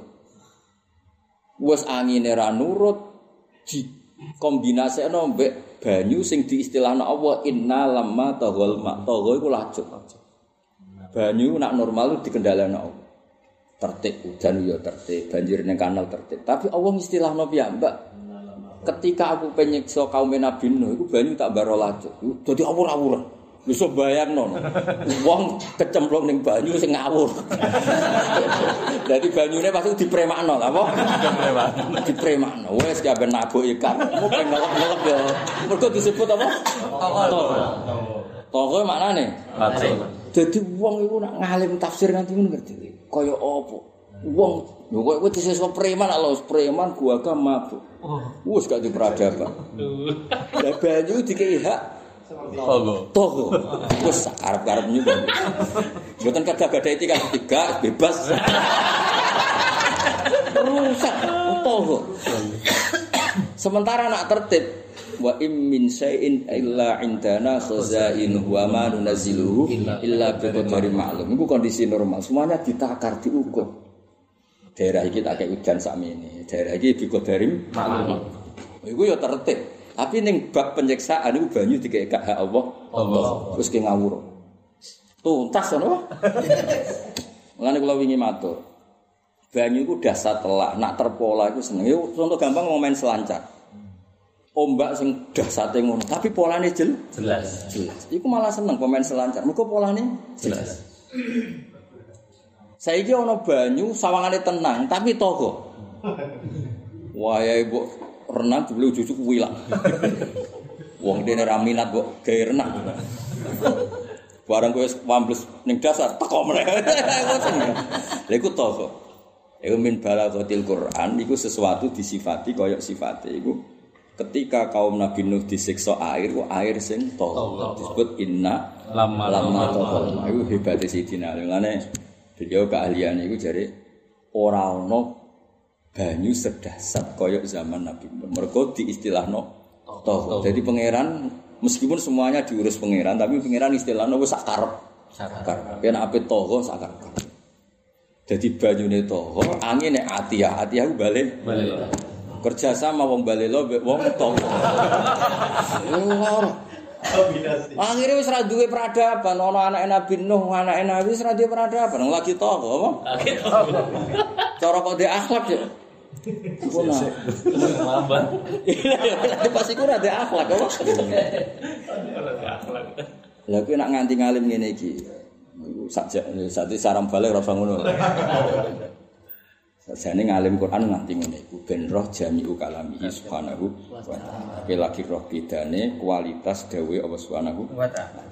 Wes angine ora nurut di kombinasekno mbek banyu sing diistilahno Allah inna lamma taghal ma tagha iku lacut. Banyu nak normal dikendalikan Allah. Tertib, hujan ya tertib, banjir ning kanal tertib. Tapi Allah istilahno piyambak ketika aku penyiksa kaum Nabi Nuh iku banyu tak baro lacet. Dadi awur-awuran. Bisa bayangno. Wong kecemplung ning banyu sing ngawur. Dadi banyune pasti dipremakno lha apa? Dipremakno. Wes gak ben nabuk ikan. Mau pengen ngelep-ngelep ya. Mergo disebut apa? Togo. Togo maknane? Mati. Jadi wong iku nak ngalim tafsir nanti ngono ngerti. Kaya apa? Wong lho kok kowe diseswa preman Allah preman gua ka mabuk. Wes gak di peradaban. Lah banyu dikei hak Togo. Togo. Wes arep-arep nyuwun. Mboten kada-kada iki kan tiga bebas. Rusak Togo. Sementara nak tertib wa im min syai'in illa indana khazain wa ma nunazziluhu illa bi qadarin ma'lum. Iku kondisi normal. Semuanya ditakar diukur. Daerah iki tak kayak hujan sakmene. Daerah iki bi qadarin ma'lum. Iku ya tertib. Tapi ning bab penyiksaan iku banyu dikek hak Allah. Allah. Terus ke ngawur. Tuntas ngono. Mulane kula wingi matur. Banyu iku dasar telak, nak terpola iku seneng. Yo contoh gampang mau main selancar. Ombak sing dasate ngono, tapi polane jel Jelas. jelas. Iku malah seneng pemain selancar. Mergo polane jelas. Saiki ana banyu sawangane tenang, tapi togo. Wah ya ibu renang dulu cucu kuwi lah. Wong dene ra minat kok gawe renang. Barang kowe wambles ning dasar teko meneh. Lha iku togo. Iku min balaghatil Quran iku sesuatu disifati kaya sifate iku ketika kaum Nabi Nuh disiksa air, ku air sing togo disebut inna Lama lama tohol itu hebatnya Sayyidina Ali Mulane beliau keahliannya itu jadi orang ono banyu sedasat koyok zaman Nabi. Nuh mereka di istilah no tohol jadi pangeran meskipun semuanya diurus pangeran tapi pangeran istilah no sakarep sakarep kena apa toho sakarep jadi banyu ini toho angin ini atiyah. Atiyah itu balik Balik. kerja sama wong balelo mbek wong toho Akhirnya wis ra duwe peradaban, ana anake Nabi Nuh, anake Nabi wis ra duwe peradaban, lagi toko apa? Cara kok dhe akhlak ya. Ngono. Maban. Iya, pas iku ra dhe akhlak apa? Lah kuwi nak nganti ngalim ngene iki. Sajak sate saram balik ora usah ngono. Sajane ngalim Quran nganti ngene iku ben roh jami'u kalami subhanahu wa ta'ala. Tapi lagi roh bedane kualitas dawe Allah subhanahu wa ta'ala.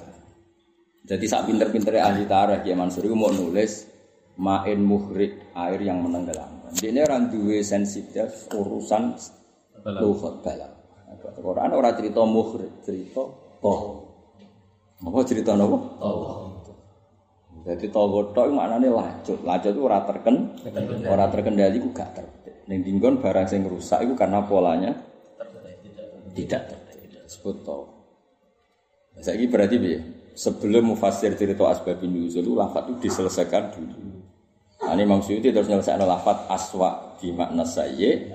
Jadi sak pinter-pintere ahli tarikh ya Mansur iku mau nulis main muhrik air yang menenggelamkan. Ini orang duwe sensitif urusan lughat balagh. Quran ora cerita muhrik, cerita toh. Apa cerita napa? Jadi togo tok maknane lacut. Lacut itu ora terken, ora terkendali ku gak tertib. Ning dinggon barang sing rusak iku karena polanya tidak tertib. Disebut togo. Saiki berarti piye? Sebelum mufasir cerita asbabun nuzul itu lafaz itu diselesaikan dulu. Nah, ini Imam Suyuti terus nyelesaikan lafaz aswa di makna sayyi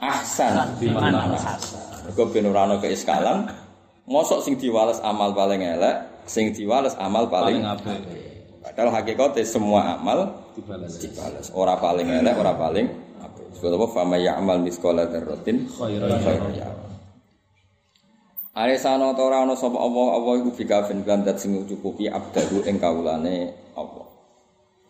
ahsan di makna hasan. Mergo ben ora ana keiskalan, mosok sing diwales amal paling elek, sing diwales amal paling Paling apik. Padahal hakikatnya semua amal Dibalas. dibalas. Ora paling elek, ora paling apik. Sebab apa? Fama ya'mal miskola dzarratin Khairan khairan ya'mal. Aresana ta ora ana sapa Allah Allah iku bikafin kan dat sing cukupi abdahu ing kawulane Allah.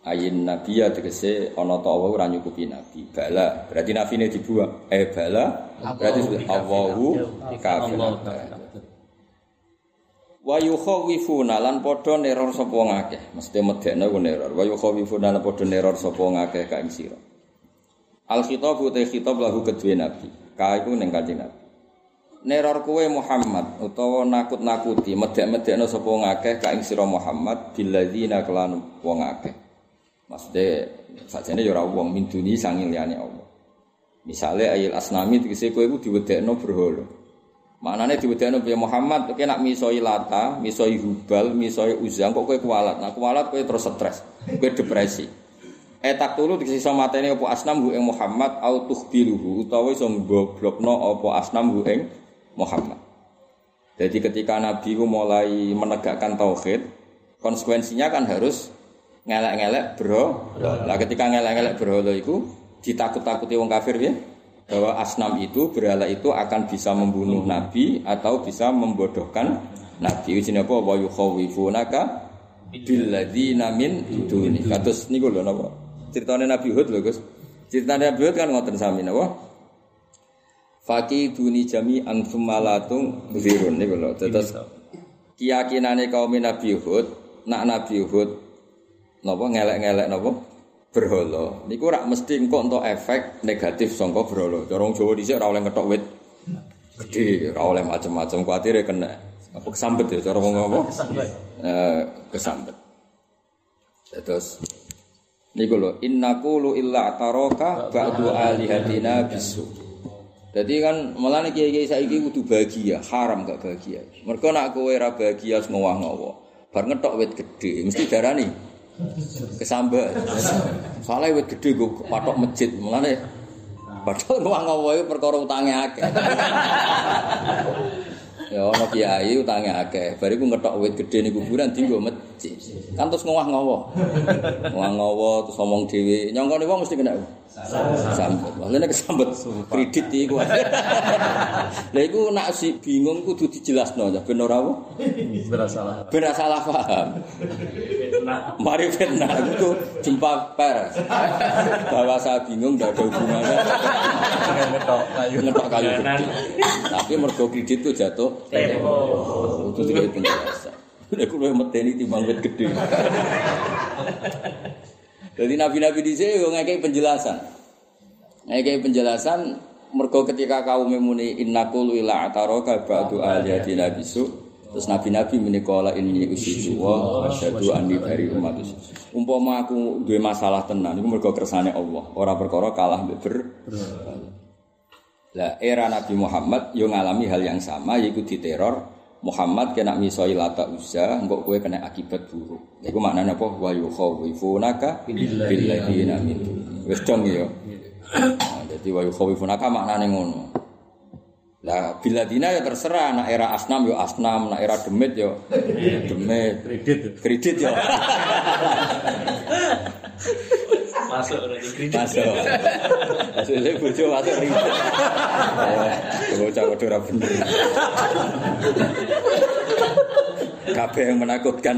Ayin nabi ya tegese ana ta Allah ora nyukupi nabi. Bala, berarti nafine dibuang. Eh bala, berarti sudah Allahu kafin. Wa yukhawifuna lan padha neror sapa wong akeh. Mesti medekno ku neror. Wa yukhawifuna lan padha neror sapa wong akeh ka ing sira. Al khitab uta khitab lahu kedue nabi. Ka iku ning kanjeng nabi. Neror kowe Muhammad utawa nakut-nakuti medek-medekno sapa wong akeh ka ing sira Muhammad billadzina kelan wong akeh. Maksudnya sajane ya ora wong min duni sanging liyane Allah. Misale ayil asnami tegese kowe iku diwedekno berhala. Maknane diwedekno ya Muhammad kowe nak misoi lata, misoi hubal, misoi uzang kok kowe kualat. Nah kualat kowe terus stres, kowe depresi. Etak tulu dikisah matene apa asnam ing Muhammad au tukhbiruhu utawa iso goblokno apa asnam ing Muhammad. Jadi ketika Nabi ku mulai menegakkan tauhid, konsekuensinya kan harus ngelek-ngelek bro. Lah ketika ngelek-ngelek bro itu ditakut-takuti wong kafir ya. Bahwa asnam itu berhala itu akan bisa membunuh nabi atau bisa membodohkan nabi. Ini apa? Wa yukhawifunaka billadzina min duni. Kados niku lho napa? Ceritane Nabi Hud lho, Gus. Ceritane Nabi Hud kan ngoten sami napa? Faki duni jami ang sumalatung zirun niku lho. Terus keyakinane kaum Nabi Hud, nak Nabi Hud napa ngelek-ngelek napa? Berhala. Niku rak mesti engko entuk efek negatif sangka berhala. Cara wong Jawa dhisik ora oleh ngetok wit gede, ora oleh macam-macam kuatire kena apa kesambet ya cara wong apa? Eh kesambet. Terus niku lho innaqulu illa taraka ba'du alihatina bisu. Jadi kan malah nih kiai kiai saiki kudu bahagia, haram gak bahagia. Mereka nak kowe ra bahagia ngowah ngowo. Bar ngetok wit gede, mesti darani kesambat. Soalnya wit gede gue patok masjid, mulane padahal ngowah ngowo itu perkara utange akeh. Ya ana kiai utange akeh, bariku ngetok wit gede ning kuburan dienggo masjid. Kan terus ngowah ngowo. Ngowah ngowo terus ngomong dhewe, nyongkone wong mesti kena. Sambet. Maksudnya kesambet kredit iku. Lah iku nak si bingung kudu dijelasno ya ben ora? Bersalah. Ben salah paham. Mari fitnah itu jumpa pers. Bahwa saya bingung tidak ada hubungannya Ngetok kayu. ngetok kayu. Tapi mergo kredit itu jatuh tempo. Itu juga penjelasan. Udah kulo meteni timbang wit gede. Jadi nabi-nabi di sini yo ngekei penjelasan. Ngekei penjelasan mergo ketika kaum muni innakul ila ataraka ba'du aliyatina bisu. Terus nabi-nabi menikola ini usidu wa asyhadu anni dari umat umpama aku duwe masalah tenan iku mergo kersane Allah. Ora perkara kalah mbek ber lah era Nabi Muhammad yo ngalami hal yang sama yaiku diteror Muhammad kena misoi lata uza, engkau kue kena akibat buruk. Iku maknanya apa? Wa yukhawifunaka billadina min. Wis dong ya. Nah, Jadi wa yukhawifunaka maknanya ngono. Lah billadina ya terserah, nak era asnam yo asnam, nak era demit yo demit. Kredit. Kredit yo. Masuk kredit. Masuk. Hasilnya bojo masuk. Ya, Bocah kode ora bener. Kabeh yang menakutkan.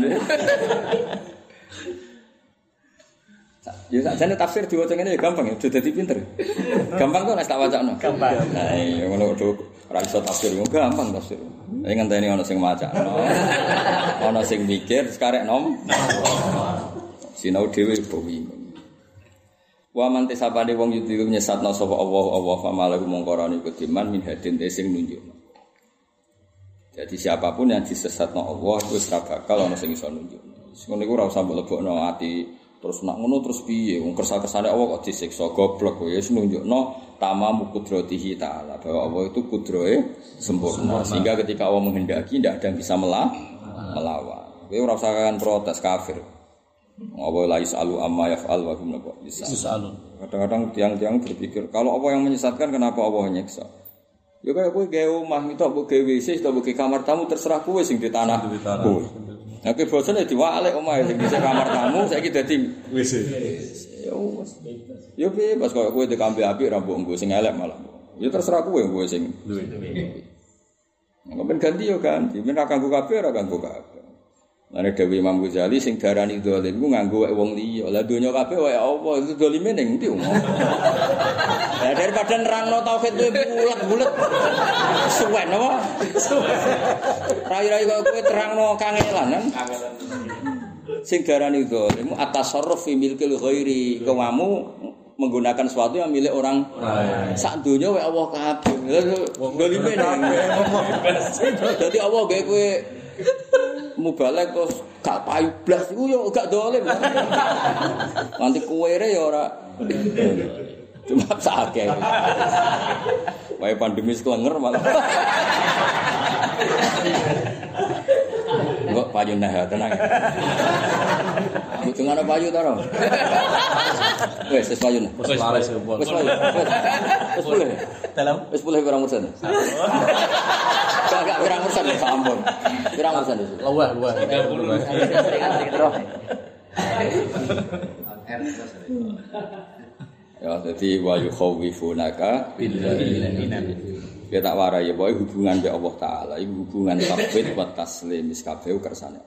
Ya sakjane tafsir diwaca ngene ya gampang ya, udah dadi pinter. Gampang kok nek tak wacana. Gampang. Nah, iya ngono kok ora iso tafsir gampang tafsir. Nek ngenteni ana sing macakno. Ana sing mikir sekarek nom. Sinau dhewe bingung. Wa man tisabane wong yuti nyesatna sapa Allah Allah fa malahu mongkorane kediman min hadin te sing nunjukno. Jadi siapa pun yang disesatno Allah wis ora bakal ana sing iso nunjukno. Wis ngono iku ora usah mlebokno ati terus nak ngono terus piye wong kersa-kersane Allah kok disiksa goblok kowe wis nunjukno tamamu kudratihi ta'ala bahwa Allah itu kudrohe sempurna. sehingga ketika Allah menghendaki tidak ada yang bisa melah, melawan. Kowe ora usah kan protes kafir. Allah la yasalu amma yaf'al wa hum yas'alun. Kadang-kadang tiang-tiang berpikir, kalau Allah yang menyesatkan, kenapa Allah nyiksa? Ya kayak kowe gawe omah itu mbok gawe WC, mbok gawe kamar tamu terserah kowe sing di tanah. Di tanah. Kowe. Nah, kowe bosan ya diwalek omah sing di kamar tamu, saiki dadi WC. ya wes. Ya bebas kok kowe dikambe apik ra mbok sing elek malah. Ya terserah kowe kowe sing. Nggak ben ganti yo ganti, ben ra kanggo kabeh ora kanggo kabeh. Lane Dewi Imam Ghazali sing darani dolim ku nganggo wae wong liya. Lah donya kabeh wae apa itu dolime ning ndi umum. Lah daripada nerangno tauhid kowe bulet-bulet. Suwen apa? Rai-rai kok kowe terangno kangelan kan. Sing darani dolim atasarruf fi milkil ghairi kamu menggunakan sesuatu yang milik orang sak donya wae Allah kabeh. Dolime ning. Dadi Allah gawe kowe mubalek terus gak payu blas iku yo gak dolim. Nanti kuwere ya ora cuma sakit. Wae pandemi sekelenger malah. Enggak payu nah tenang. Butuh ana payu ta ora? Wes wis payu. ya, Bos. Wis payu. Wis boleh. Dalam Wis boleh pirang persen? Gak gak pirang persen ya ampun. Pirang persen itu. luweh, luweh. 30. Ya, jadi wa yukhawifunaka Ya tak warai ya, pokoknya hubungan be Allah Ta'ala Itu hubungan tabit wa taslim Miskabeu kersane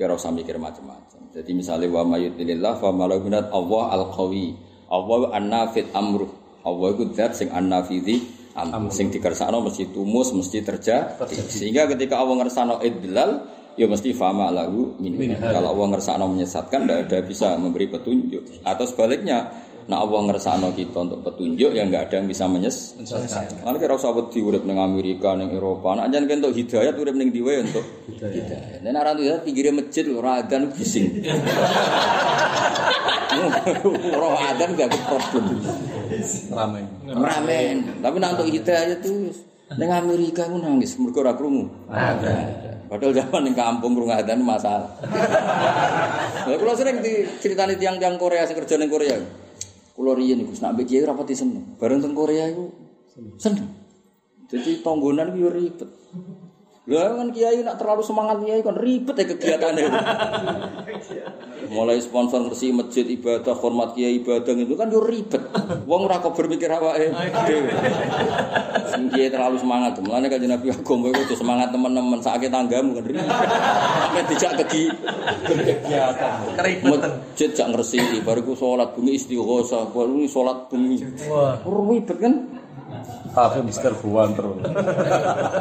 Kira usah mikir macam-macam. Jadi misalnya wa mayutilillah Fa malagunat Allah al-qawi. Allah an-nafid amruh. Allah itu zat sing an-nafidhi amruh. Sing dikersano mesti tumus, mesti terjadi Sehingga ketika Allah ngersano idlal Ya mesti fama lagu min Kalau Allah ngersano menyesatkan Tidak ada bisa memberi petunjuk. Atau sebaliknya Nah Allah ngersano kita untuk petunjuk yang nggak ada yang bisa menyes. Mana kira usah wedi urip ning Amerika, ning Eropa. Nak jan untuk hidayat urip ning diwe untuk hidayat. Nek ora hidayat pinggire masjid lho ora adzan bising. Ora adzan gak problem. Ramen. Ramen. Tapi nak untuk hidayat tuh ning Amerika ku nangis mergo ora krungu. Padahal zaman ning kampung krungu adzan masalah. Lah kula sering diceritani tiang-tiang Korea sing kerja ning Korea. Kulo riyen iku nak mbek ora pati seneng. Bareng teng Korea iku seneng. Jadi tonggonan iku ribet. Lah kan kiai nak terlalu semangat kiai kan ribet ya kegiatannya. Mulai sponsor bersih masjid ibadah, hormat kiai ibadah itu kan yo ribet. Wong ora kok berpikir awake dhewe. Sing kiai terlalu semangat. Mulane kan Nabi agama itu semangat teman-teman sakit tanggamu kan ribet. Sampai dijak kegi kegiatan. Masjid jak ngresiki bariku salat bunyi istighosah, baru salat bunyi. Wah. Ribet kan? Tapi mister buan terus.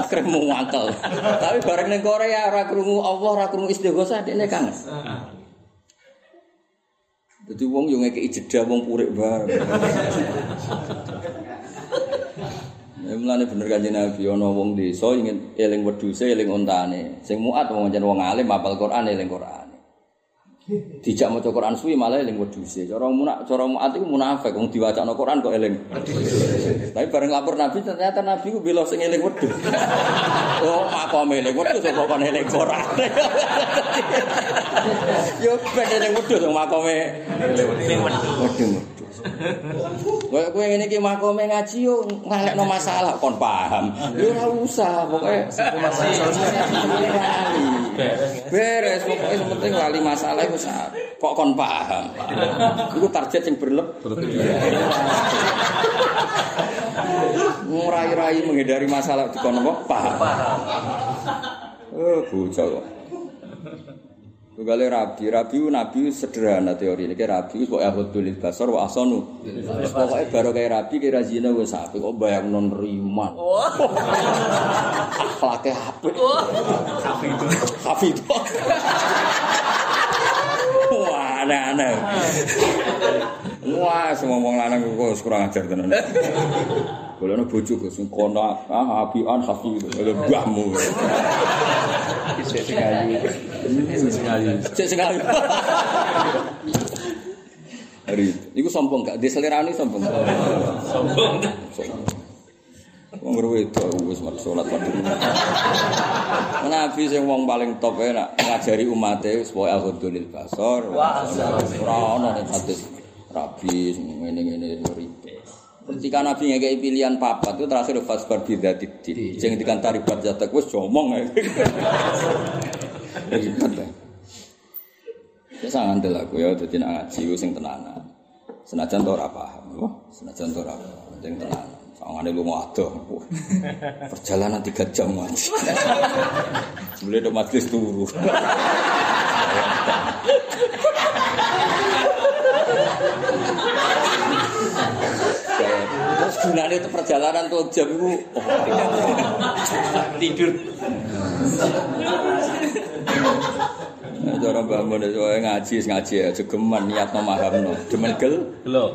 kremu ngangkel. Tapi bareng ning Korea ora krungu Allah, ora krungu istighosah dekne kangen. Dadi wong yo ngekeki jeda wong purik. Ya mulane bener kanjeng Nabi ana wong desa ingin eling wedhuse eling ontane. Sing muat wong jan wong alim hafal Quran eling Quran. Dijak maca Quran suwi malah eling wedhuse. Cara munak cara muat iku munafik wong diwacana Quran kok eling. Tapi bareng lapor Nabi ternyata Nabi ku bela sing eling wedhus. Oh, makome eling wedhus kok kon eling Quran. Yo ben eling wedhus makome eling wedhus. Kowe kowe ngene iki makome ngaji yo ngalekno masalah kon paham. Yo ora usah pokoke. Beres pokoke sing penting lali masalah iku kok kon paham. Iku target sing berlebih. Ngurai-rai menghindari masalah dikon apa? Paham. Oh, bocah kok. Tugale rabi, rabi nabi sederhana teori ini. Kayak rabi kok ahudul basar wa asanu. Pokoknya baru kayak rabi kira zina wis sapi kok bayang non riman. Akhlaknya apik. Hafid. Wah, aneh-aneh. Wah, semua wong lanang kok kurang ajar tenan. Kalau ada bojo ke sing kono ah hafi mbahmu. Sik sing ayu. Sing ayu. Sik sing ayu. Hari iku sombong gak diselerani sombong. Sombong. Wong itu wis mari salat padha. Nabi sing wong paling top e nak ngajari umate wis pokoke alhamdulil basar. Wah, ora ono nek hadis rabi ngene-ngene ribet. Ketika Nabi ngekei pilihan papat itu terakhir fasbar bidatidin. Sing dikantari buat jatak wis jomong. Ya sangat ngandel aku ya dadi nak ngaji ku sing tenanan. Senajan to ora paham, wah, senajan to ora paham, sing tenanan. Sangane lu adoh. Perjalanan 3 jam ngaji. Sebelum ada majlis turu. Terus gunanya itu perjalanan tuh jam itu oh, Tidur. Nah, cara Mbak Mun itu ngaji, ngaji ya, jegeman niat no maham no, demen gel. Lho.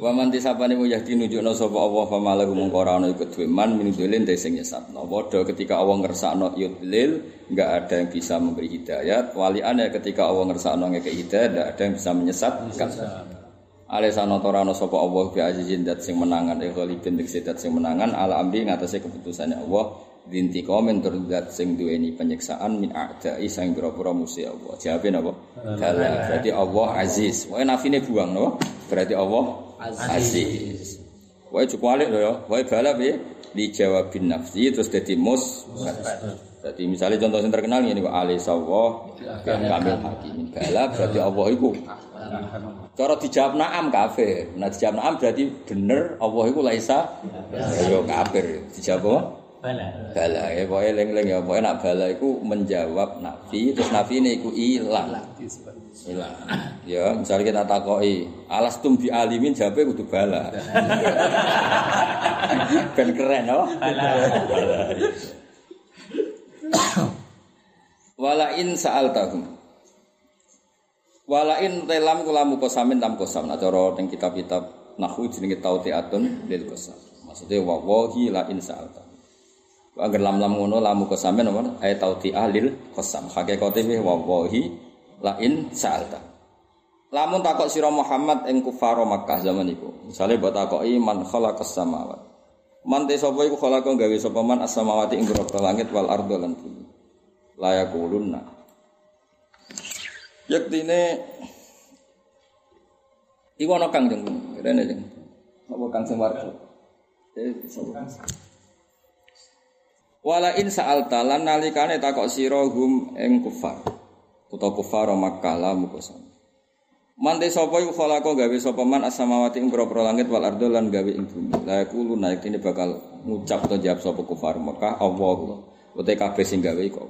Wa man tisapane mu yahdi nunjukno sapa Allah fa malahu mung ora ana iku duwe man minudulin te sing nyesatno. Padha ketika Allah ngersakno yudlil, enggak ada yang bisa memberi hidayat. Waliane ketika Allah ngersakno ngeke hidayat, enggak ada yang bisa menyesatkan. Alesana torano sapa Allah bi azizin dat sing menangan eh ghalibin dat sing menangan ala amri ngatasé keputusannya Allah dinti komen tur dat sing duweni penyiksaan min a'dai sang pira-pira musuh Allah. Jawabe napa? Dalah. Berarti Allah aziz. Wae nafine buang napa? Berarti Allah aziz. Wae cukup alik lho ya. Wae bala piye? Dijawabin nafsi terus dadi mus. Jadi misalnya contoh yang terkenal ini kok Ali sawah kamil hakim. Bala berarti Allah iku. Cara dijawab na'am kafir. Nah dijawab na'am berarti bener Allah iku laisa ya kafir. Dijawab apa? Bala. Bala ya pokoknya leng-leng ya pokoknya nak bala iku menjawab nafi terus nafi ini iku ilang. Ilang. Ya, misalnya kita takoki, alas tum bi alimin jawabnya kudu bala. ben keren oh. Bala. in sa'altahum. Wala in telam kulamu kosamin tam kosam. Nah cara ning kitab-kitab nahwu jenenge tautiatun lil kosam. Maksudnya wa wahi la in sa'altahum. Agar lam-lam ngono lamu kosamin apa? Ayat tautiah lil kosam. Hakikate wa wahi la in sa'altahum. Lamun takok sira Muhammad ing kufaro Makkah zaman iku. Misale mbok takoki man khalaqas samawati. Man te sapa iku khalaqa gawe sapa man as-samawati ing langit wal ardo lan bumi. Layakulunna. Yektine iku ana kang jeng rene jeng. Apa kang sing warga? Eh sapa? Wala in sa'alta lan nalikane takok sira hum ing kufar. Utawa kufar Makkah la mukosam. Mante sapa iku khalaqa gawe sapa man as-samawati ing langit wal ardo lan gawe ing bumi. La yaqulu naik ini bakal ngucap atau jawab sapa kufar Mekah Allah. Utek kabeh sing gawe iku.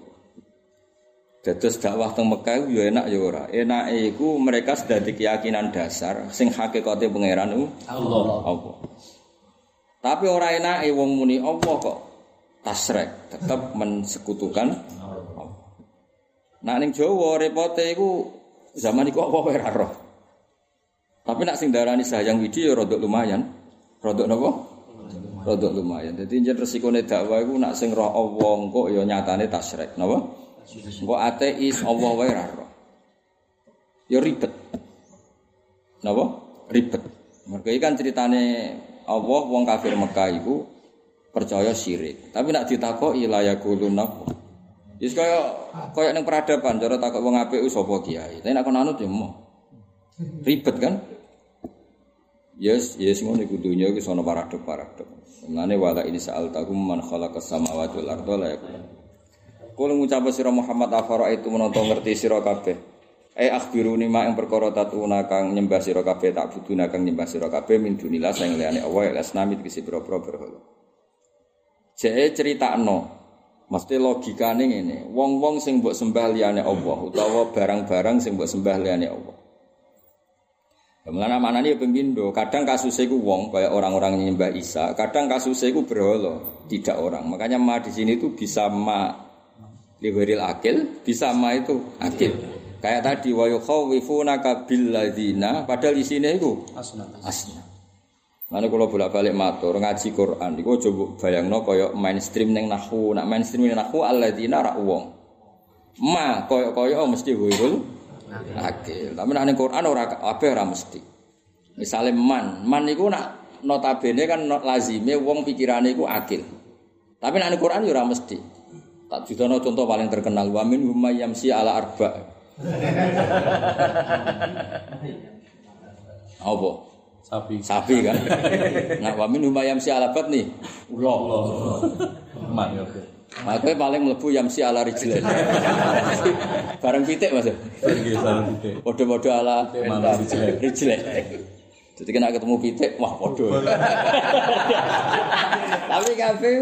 Dados dakwah teng Mekah ya enak ya ora. Enake iku mereka sudah di keyakinan dasar sing hakikate pangeran Allah. Allah. Tapi ora enake wong muni Allah kok tasrek, tetap mensekutukan Allah. Nah ning Jawa repote iku zaman iku apa wae roh. Tapi nak sing darani sayang widi ya rodok lumayan. Rodok napa? Rodok lumayan. Dadi jen resikone dakwah iku nak sing roh Allah engko ya nyatane tasrek, napa? Engko ateis Allah wae roh. Ya ribet. Napa? Ribet. Mergo kan ceritane Allah wong kafir Mekah iku percaya syirik. Tapi nak ditakoki la yaquluna Wis kaya kaya ning peradaban cara takok wong apik sapa kiai. Tapi nek kon anut ya mau. Ribet kan? Yes, yes ngono iku dunya iki sono paradok-paradok. Mulane wala ini sa'al takum man khalaqas samawati wal arda la yakun. Kul ngucap sira Muhammad afara itu menonton ngerti sira kabeh. Eh akhbiruni ma yang perkara tatuna kang nyembah sira kabeh tak buduna kang nyembah sira kabeh min dunillah sing liyane Allah ya asnami kisi pira-pira berhala. Jeke critakno Mesti logikane ngene, wong-wong sing mbok sembah liyane Allah utawa barang-barang sing mbok sembah liyane Allah. Ke mana mana nih pembindo? Kadang kasusnya ku wong kayak orang-orang nyembah Isa. Kadang kasusnya ku berhala, tidak orang. Makanya ma di sini itu bisa ma liwiril akil, bisa ma itu akil. Kayak tadi wa yukhawwifunaka billadina padahal di sini itu Asna. asna. Mana kalau bolak balik matur ngaji Quran, iku coba bayangno koyo mainstream neng nahu, nak mainstream neng nahu alladzina ra wong. Ma koyo koyo mesti wirul akil. Tapi nak neng Quran ora kabeh ora mesti. Misalnya man, man iku nak notabene kan lazime wong pikirane iku akil. Tapi nak neng Quran ya ora mesti. Tak judono contoh paling terkenal wa min hum yamsi ala arba. Apa? Sapi. Sapi kan. Nah, wa min hum yamsi ala nih. Ulo. Man ya. oke. Makanya paling mlebu yamsi ala rijlain. Bareng pitik Mas. Salah titik. Padha-padha ala Pitik rijlain. rijlain. Jadi kena ketemu pitik, wah padha. Tapi kabeh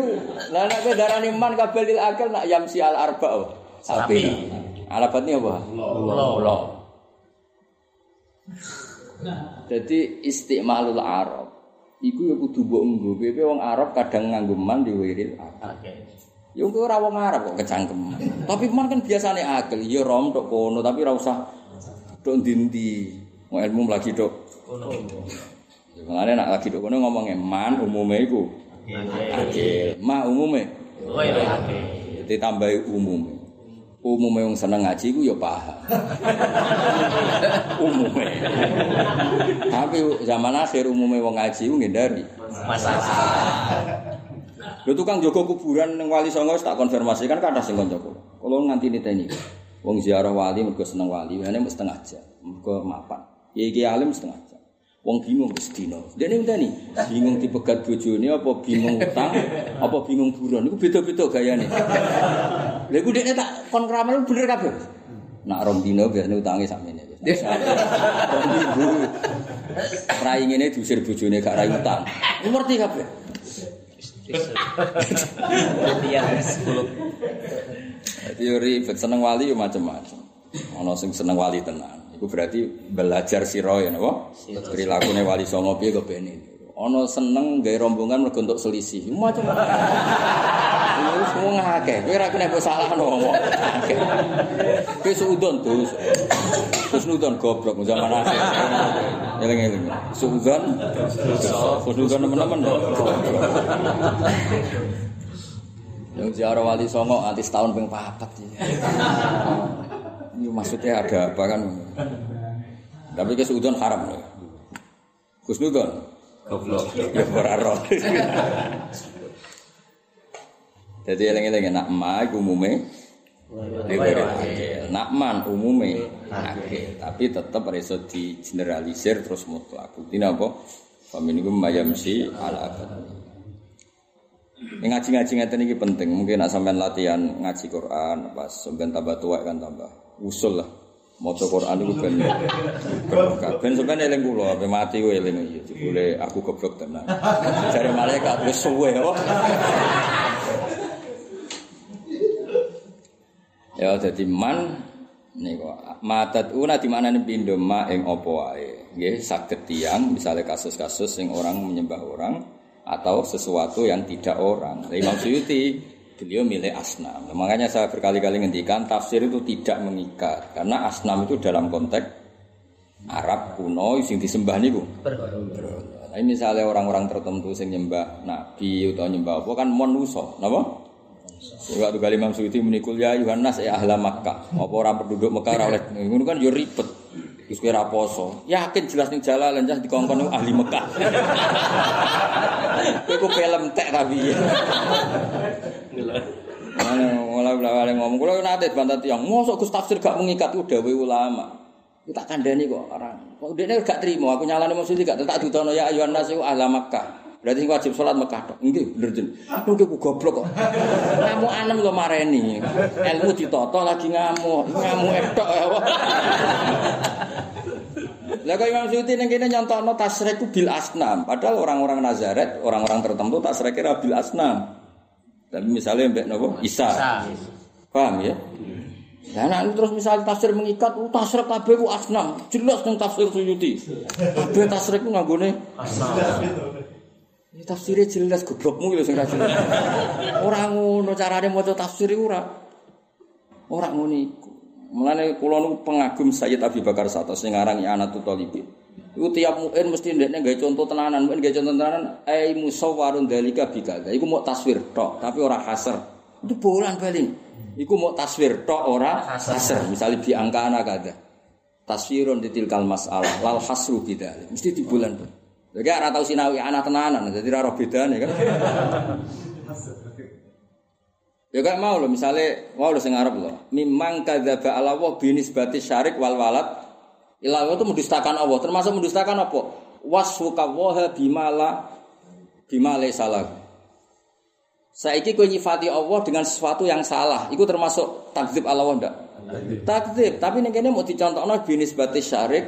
lah nek kowe darani man kabeh lil akal nak yamsi al arba. Sapi. Alabat ini apa? Ulo. Jadi istimalul Arab. Iku ya kudu mbok nggo. Kowe wong Arab kadang nganggo man diwiril akal. Oke. Ya kowe ora wong Arab kok kecangkem. Tapi man kan biasane akal. Ya rom tok kono tapi ora usah tok ndi-ndi. Mau ilmu lagi tok. Ya Mulane nak lagi tok kono ngomongnya man umume iku akil. Ma umume Oh iya. Oke. ditambahi umume. Umume wong seneng ngaji ku ya paham. umume. Tapi zaman akhir umume wong ngaji ku ngindari. Masalah. Lho tukang jaga kuburan ning Wali Songo tak konfirmasi kan kathah sing kanca kula. Kula nganti niteni. Wong ziarah wali mergo seneng wali, mesti setengah jam. Mergo mapan. Ya iki alim setengah. Wong bingung wis dina. Dene ngenteni, bingung dipegat bojone apa bingung utang, apa bingung buron. Iku beda-beda gayane. Lha iku dekne tak kon keramal bener kabeh. Nak rong dino biasane utange sakmene. Rong minggu. Rai ngene diusir bojone gak rai utang. Ngerti kabeh. Ribet seneng wali yo macam-macam. Ana sing seneng wali tenan. Iku berarti belajar sira ya napa? Prilakune wali songo piye kepene. Ana seneng gawe rombongan mergo untuk selisih. Macam-macam. Iku semua ngake. Ora kena mbok salah ngomong. Kowe suudon terus. Terus nudon goblok zaman akhir. Eling-eling. Suudon. Suudon teman-teman. Yang ziarah wali songo nanti setahun ping papat ya. Ini maksudnya ada apa kan? Tapi kesudon haram loh. Kusnudon. Goblok. Ya. Jadi eling-eling nak ma iku umume. Nak man umume akil. Tapi tetap iso di generalisir terus mutlak. Bukti apa? Faminum mayamsi ala akad. Ini ngaji-ngaji ngeten iki penting. Mungkin nak sampean latihan ngaji Quran pas sampean tambah tua kan tambah usul lah. Maca Quran iku ben ben ben sampean eling kula, ape mati kowe eling iki. Jebule aku goblok tenan. Jare malaikat wis suwe oh. Ya dadi man niku matat una di mana pindho ma ing apa wae. Nggih saged tiyang misalnya kasus-kasus sing orang menyembah orang atau sesuatu yang tidak orang. Imam Suyuti beliau milih asnam. Makanya saya berkali-kali ngendikan tafsir itu tidak mengikat karena asnam itu dalam konteks Arab kuno sing disembah niku. Nah, misalnya orang-orang tertentu sing nyembah nabi atau nyembah apa kan manusa, napa? Waktu kali Imam Suyuti menikul ya Yohanes ya ahla Makkah. Apa orang penduduk Mekah oleh ngono kan yo ribet. Wis kowe ra poso. Yakin jelas ning jalalan jas dikongkon ahli Mekah. Kowe ku film tek tapi. Mana mulai mulai ngomong kula nate bantah tiyang. Mosok Gus tafsir gak mengikat ku dawuh ulama. Ku tak kandhani kok orang. Kok dekne gak trimo aku nyalane maksud gak tak dudono ya Yohanes iku ahla Makkah. Berarti sing wajib sholat Mekah tok. Nggih, bener jen. Aku ku goblok kok. Ngamuk anem kok mareni. Ilmu ditata lagi ngamuk. Ngamuk etok ya. Lah kok Imam Suyuti ning kene nyontokno tasrek bil asnam. Padahal orang-orang Nazaret, orang-orang tertentu tasrek kira bil asnam. Tapi misalnya mbek napa? Isa. Paham ya? Lah nek terus misal tafsir mengikat, oh, tasrek kabeh ku asnam. Jelas nang tafsir Suyuti. Kabeh tasrek ku nganggone Ya tafsirnya jelas goblokmu lho sing ra jelas. Ora ngono carane maca tafsir iku ora. Ora ngono iku. Mulane kula pengagum Sayyid Abi Bakar Sato sing aran Anatul Talibin. Iku tiap muin mesti ndekne gawe contoh tenanan, muin gawe contoh tenanan ai musawwarun dalika bikada. Iku mau taswir tok, tapi ora hasr. Itu bolan baling. Iku mau taswir tok ora hasr. Misalnya bi angka anak ada. Taswirun ditilkal mas'alah lal hasru bidzalik. Mesti di bulan. Jadi ora tau sinawi anak tenanan, jadi ora roh bedane kan. Ya gak mau loh, misalnya mau lo sing Arab loh. Mimang kadzaba ala wa binisbati syarik wal walad. Ilah itu mendustakan Allah, termasuk mendustakan apa? Wasfuka waha bimala bimale salah. Saiki kowe nyifati Allah dengan sesuatu yang salah, itu termasuk takdzib ala Allah ndak? Takdzib, tapi ning kene mau dicontohno binisbati syarik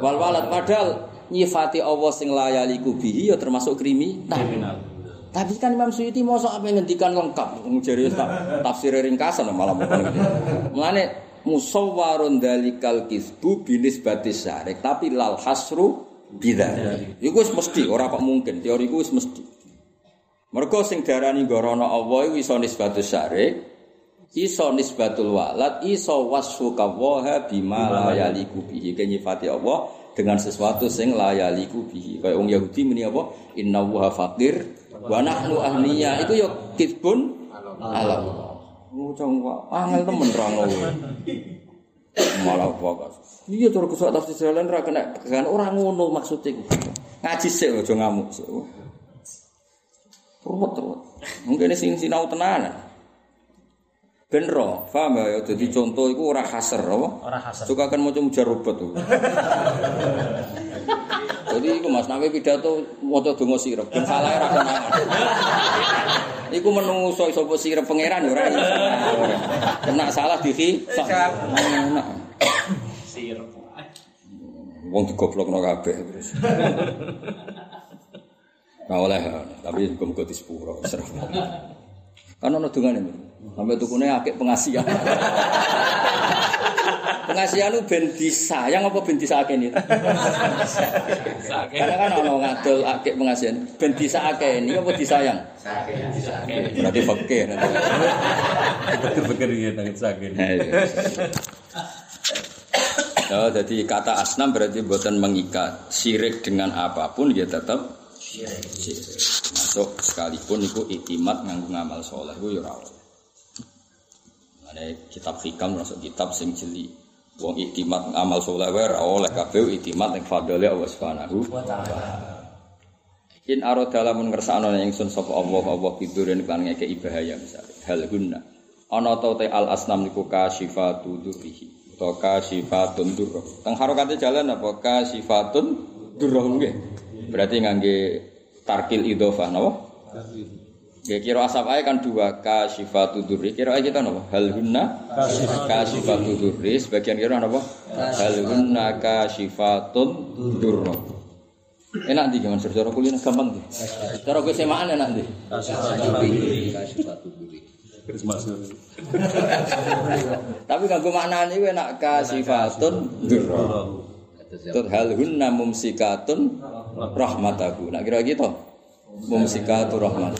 wal walad padahal nyifati Allah sing layaliku bihi ya termasuk kriminal. Tapi kan Imam Suyuti mosok apa ngendikan lengkap tak tafsir ringkasan malah bukan. Mulane musawwarun dalikal kisbu binisbati syarik tapi lal hasru bidzalik. Iku wis mesti ora kok mungkin, teori iku wis mesti. Mergo sing diarani gorono Allah iku iso nisbatus syarik, iso nisbatul walad, iso wasfu kawaha bima la yaliku bihi kenyifati Allah dengan sesuatu sing la yaliku bihi. Kayak wong Yahudi muni apa? Inna wa faqir wa nahnu ahniya. Iku yo kitbun alam. Ngucang wae angel temen ra. Malah bakas. Iya cara kusuk tafsir jalan ra kena kan ora ngono maksudnya. Ngaji sik aja ngamuk sik. Ruwet ruwet. Mungkin sing sinau tenanan. Ben ro, paham ya? Jadi contoh itu ora hasr, apa? Ora hasr. Suka kan mau mujarubet tuh. Jadi Jadi iku Mas nawe pidato maca donga sirep ben salah ora konangan. Iku menungso sapa sirep pangeran ya ora iso. Kena salah diki. Enak. Sirep. Wong digoblokno kabeh terus. Nah oleh, tapi muga-muga di sepuro serah. Kan ono dungane. Sampai tukune akeh pengasihan. pengasihan itu ben disayang apa ben disakeni? Karena kan ono ngadol akeh pengasihan. Ben disakeni apa disayang? Berarti fakir. Beker-beker ya nang sakit. Iya. Ya, jadi kata asnam berarti buatan mengikat sirik dengan apa pun ya tetap. Masuk sekalipun itu itimat nganggu ngamal soleh itu ya. Ada kitab hikam masuk kitab sing jeli. Wong itimat ngamal soleh wae ora oleh kabeh itimat ning fadhole Allah Subhanahu wa taala. In aroda lamun ing ingsun sapa Allah Allah bidurin kan ngeke bahaya misale. Hal guna. Ana ta te al asnam niku kasyifatu durrihi. Utawa kasyifatun durrah. Teng harokate jalan apa kasyifatun durrah nggih. Berarti ngangge tarkil idhofah napa? Ya kira asap ae kan dua kasyifatu durri. Kira ae kita napa? Hal hunna kasyifatu durri. Sebagian kira napa? Hal hunna kasyifatun durra. Enak di gimana cara kuliah gampang di. Cara gue semaan enak di. Terus masuk. Tapi kanggo maknane kuwi enak kasifatun durra. Tut hal hunna mumsikatun rahmatahu. Nak kira gitu. Mumsikatu rahmat.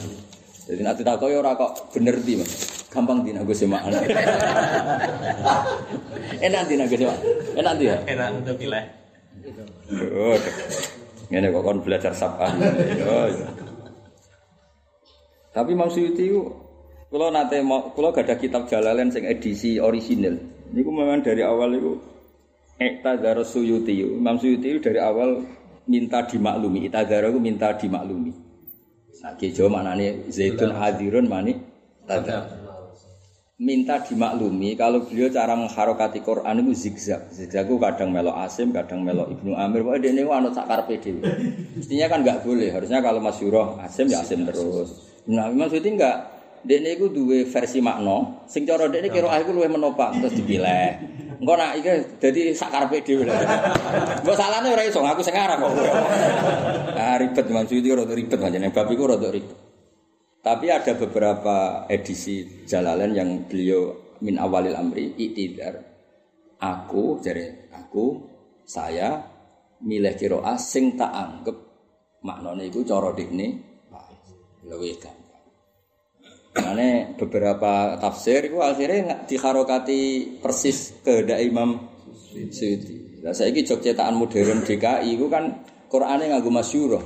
Jadi nanti takoki ora kok bener di Mas. Gampang di gue semaan. enak di gue semaan. Enak di ya. Enak untuk pilih. Oh, Ngene kok kon belajar sapan. Oh, iya. Tapi Imam Suyuti itu kalau nanti mau, kalau gak ada kitab Jalalain sing edisi original, ini memang dari awal itu Iktadar Suyuti, Imam Suyuti dari awal minta dimaklumi, Iktadar itu minta dimaklumi. Nah, kejo maknanya Zaitun Hadirun mani Tadar. Minta dimaklumi kalau beliau cara mengharokati Quran itu zigzag. Zigzag itu kadang melo Asim, kadang melo Ibnu Amir. Pokoknya dia ini anut sakar PD. Mestinya kan nggak boleh. Harusnya kalau Mas Yuroh Asim ya Asim terus. Nah, Imam Suyuti enggak. Dene iku duwe versi makna, sing cara dekne kira aku luwih menopang terus dipilih. Engko nak iki dadi sak karepe dhewe lho. Mbok salahne ora iso, aku sing ngarang kok. Ah ribet Imam Suyuti rada ribet pancen bab iku rada ribet. Tapi ada beberapa edisi Jalalain yang beliau min awalil amri itidar. Aku jare aku saya milih kira sing tak anggap maknane iku cara dekne luwih gampang. Karena beberapa tafsir itu akhirnya diharokati persis kehendak Imam Suyuti. Nah, saya ini jog cetakan modern DKI itu kan Qurannya nganggo masyuroh.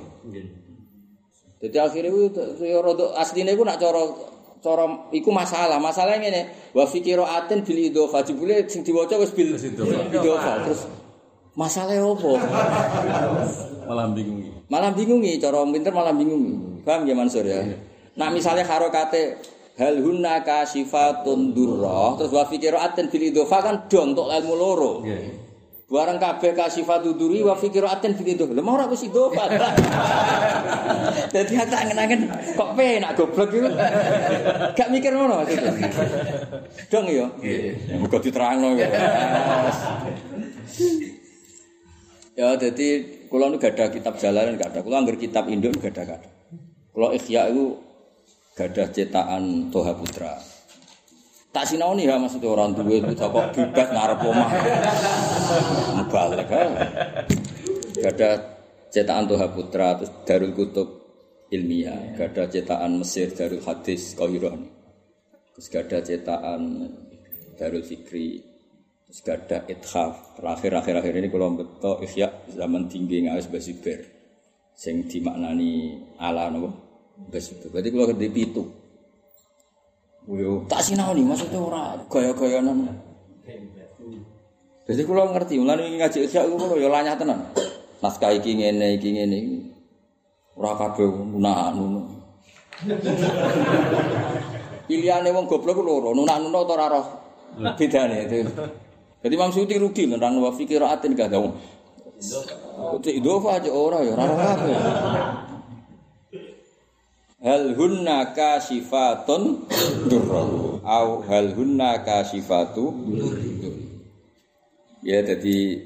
Jadi akhirnya itu ya rodok aslinya itu nak coro coro iku masalah. Masalahnya ini wa fikiro aten bil idofa jebule sing diwaca wis bil idofa terus masalahnya apa? Malah bingung. Malah bingungi, cara pinter malah bingungi. Paham ya Mansur ya? Nah misalnya harokate hal hunna kasifatun durrah terus wa fi qiraatin bil idhofa kan dong untuk ilmu loro. Barang kabeh kasifatu duri wa fi qiraatin bil idhofa. Mau ora wis idhofa. Dadi aku tak ngenangen kok penak goblok iku. Gak mikir ngono maksudnya. Dong yo. Nggih. Muga diterangno ya. Ya jadi kula nu gak ada kitab jalanan gak ada. Kula anggar kitab gak ada gak ada. Kula ikhya itu gak ada cetakan Toha Putra. Tak sinau nih ya maksudnya orang tua itu kok bebas ngarep omah. Mubalik ha. Gak ada cetakan Toha Putra terus Darul Kutub ilmiah, gak ada cetakan Mesir Darul Hadis Kairah. Terus gak ada cetakan Darul Fikri. Terus gak ada Ithaf. Terakhir akhir akhir ini kalau betul ikhya zaman tinggi ngawes basiber. Sing dimaknani ala nopo basiber. Berarti kalau gede pitu. Yo, tak sinau nih, maksudnya ora gaya-gayanan. Jadi kalau ngerti, mulai ngaji ikhya itu kalau ya lanyah tenan. Naskah iki ngene, iki ngene. Ora kabeh nunak-nunak. Pilihane wong goblok ku loro, nunak-nunak utawa ora roh. Bedane itu. Jadi Imam Suyuti rugi nerang wa fi qiraatin gak ada. Cek idofa aja ora ya ora kabeh. Hal hunna kasifatun durrahu au hal hunna kasifatu Ya jadi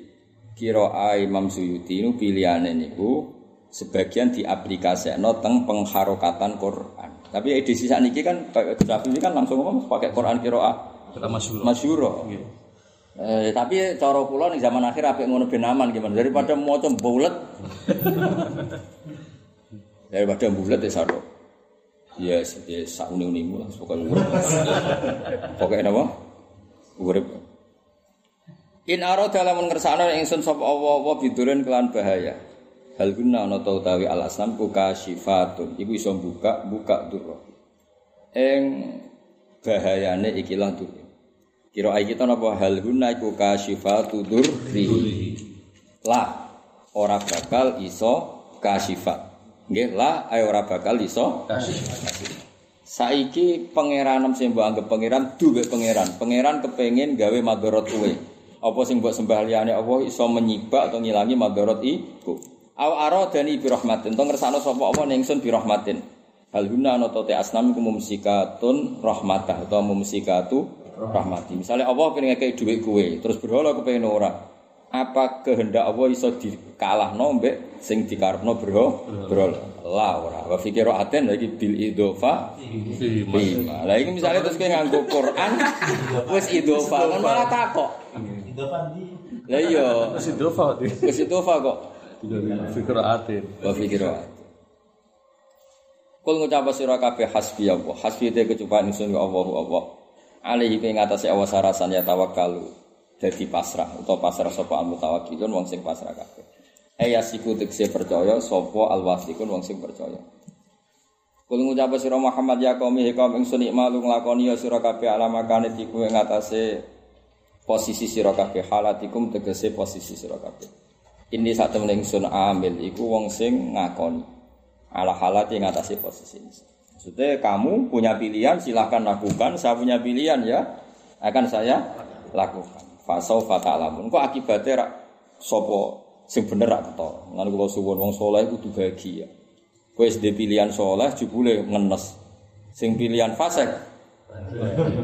kira Imam Suyuti itu pilihannya niku sebagian diaplikasekno teng pengharokatan Quran. Tapi edisi saat ini kan Syafi'i ini kan langsung ngomong pakai Quran kira Kata masyhur. masyuro. Eh, tapi cara kula ning zaman akhir apik ngono ben aman gimana daripada maca bulet. daripada bulet ya satu. Ya, ya sak uni-unimu lah pokoknya urip. Pokoknya apa? Urip. In arada lamun ngersakno ingsun sapa Allah wa bidurin kelan bahaya. Hal guna ana ta utawi al asnam ku kasyifatun. Iku iso buka buka durra. Ing bahayane ikilah durra. Kira ai kita napa hal guna iku kasyifatu durri. Lah ora bakal iso kasyifat. Nggih, lah ayo ora bakal iso Saiki pangeran sing mbok anggap pangeran duwe pangeran. Pangeran kepengin gawe madharat kowe. Apa sing mbok sembah liyane Allah iso menyibak atau ngilangi madharat iku. Aw aradani bi rahmatin. Tong ngersano sapa apa ningsun bi rahmatin. Hal guna ana te asnam iku mumsikatun rahmatah atau mumsikatu rahmati. Misalnya Allah pengen ngekei dhuwit kowe, terus berhala kepengin ora. Apa kehendak Allah iso dikalahno mbek sing dikarepno berhala? Berhala. La ora. Wa fikira aten lagi bil idofa Bima. Lah iki misalnya terus kowe nganggo Quran wis idofa kan malah takok. Lah iya, Masih dofa di. wis idofa kok. Fikir atin. Wa fikira. Kul ngucap sira kabeh hasbi Allah. Hasbi te kecupan ingsun ya Allah Allah. Alaihi ing atase awas sarasan ya tawakkalu. Dadi pasrah utawa pasrah sapa al mutawakkilun wong sing pasrah kabeh. Aya siku tekse percaya sapa al wasikun wong sing percaya. Kul ngucap sira Muhammad ya qaumi hikam ingsun ikmalu nglakoni ya sira kabeh alamakane iku ing atase posisi sira kabeh halatikum tegese posisi sira kabeh. Ini saat temen ingsun amil iku wong sing ngakoni ala halat yang ngatasi posisi ini. Maksudnya kamu punya pilihan silahkan lakukan, saya punya pilihan ya akan saya lakukan. Fasau fatalamun. Kok akibatnya sopo sing bener rak keto. Ngan kula suwun wong saleh kudu bahagia. Kowe SD pilihan saleh jebule ngenes. Sing pilihan fasik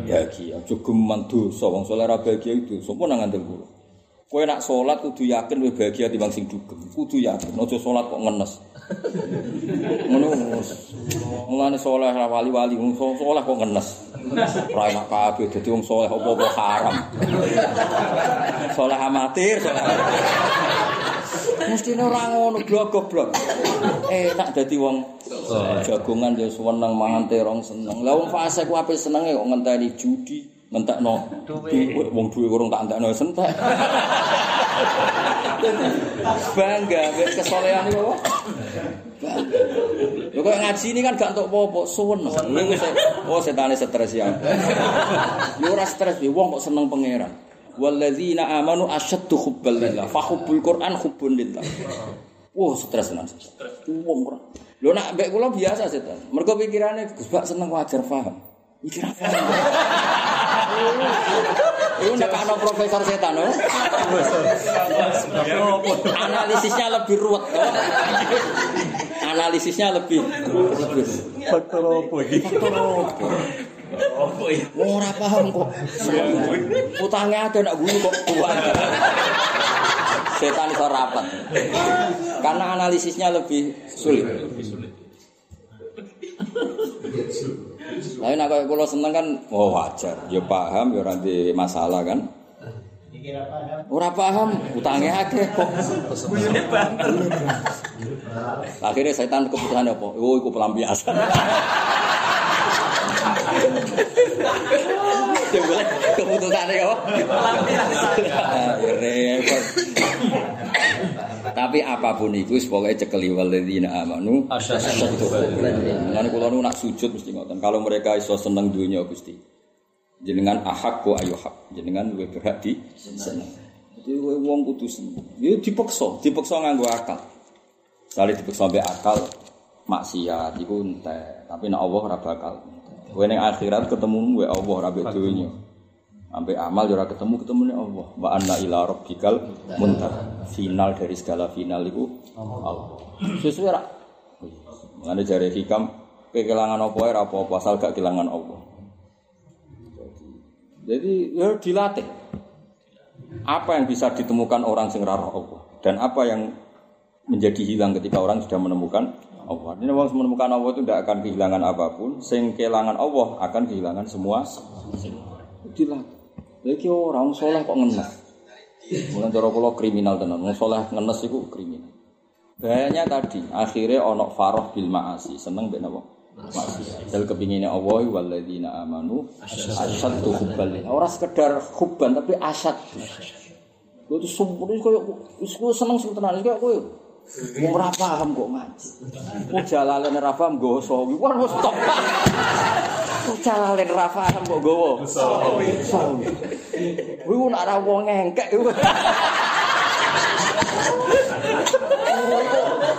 bahagia. Cukup mandosa wong saleh ra bahagia itu. Sopo nang ngandel kula. Kowe nak salat kudu yakin kowe bahagia timbang sing dugem. Kudu yakin, aja salat kok ngenes. Ngono. Mulane saleh ra wali-wali wong saleh kok ngenes. Ra enak kabeh dadi wong saleh apa-apa haram. Saleh amatir, saleh. Mestine ora ngono blok-blok. Enak dadi wong jagongan ya seneng mangan terong seneng. Lah wong fase ku ape senenge kok ngenteni judi, ngentekno duwe wong duwe urung tak entekno sentek. Bangga mbek kesolehan iku apa? Lho kok ngaji ini kan gak entuk apa-apa, suwen. Se- oh setane stres ya. Yo ora stres wong kok seneng pangeran. Walladzina amanu asyaddu hubbal lillah. Fa hubbul Qur'an hubbun lillah. Wah, stres tenan. Wong ora. Lho nak mbek kula biasa setan. Mergo pikirane Gus Bak seneng wajar paham. Iki ra paham. Iku nek ana profesor setan, oh. Analisisnya lebih ruwet. Analisisnya lebih lebih. Faktor apa iki? Ora paham kok. Utangnya ada nak guru kok kuat. Setan iso rapat. Karena analisisnya lebih sulit. Lain nak kula seneng kan oh wajar, ya paham ya ndek masalah kan. Ora paham, utangnya akeh kok. Akhirnya setan keputusan apa? Oh, iku pelampiasan. Boleh keputusannya apa? Ya repot. Tapi apa pun itu pokoknya cekeli waladina amanu kula nu nak sujud mesti ngoten. Kalau mereka iso seneng dunia Gusti. Jenengan ahak kok ayo hak. Jenengan luwih berhak di seneng. Jadi wong kudu seneng. Ya dipaksa, dipaksa nganggo akal. Sekali dipaksa mbek akal maksiat iku entek, tapi nek Allah ora bakal. Kowe ning akhirat ketemu mbek Allah ora mbek dunya. Sampai amal ora ketemu ketemu nih Allah. Wa anna ila rabbikal muntaha. Final dari segala final itu Allah. Sesuai ra. Mengenai jari hikam kehilangan apa ya apa-apa asal gak kehilangan Allah. Jadi ya dilatih. Apa yang bisa ditemukan orang sing roh Allah dan apa yang menjadi hilang ketika orang sudah menemukan Allah. Ini orang menemukan Allah itu tidak akan kehilangan apa pun. Sing kehilangan Allah akan kehilangan semua. Dilatih. Lagi orang soleh kok ngenes. Mulai cara kula kriminal tenan. Wong soleh ngenes iku kriminal. Bahayanya tadi, akhirnya onok faroh bil ma'asi. Seneng mbek napa? Ma'asi. Dal kepingine Allah walladzina amanu asyaddu hubban. Ora sekedar hubban tapi asyad. Lu tuh itu kayak gue seneng sing tenan kayak kowe. Wong ora paham kok ngaji. Wong jalalen ora paham nggo sawi. Wah wis stop. Wong jalalen ora paham kok nggowo. Sawi. Sawi. Kuwi ora wong engkek iku.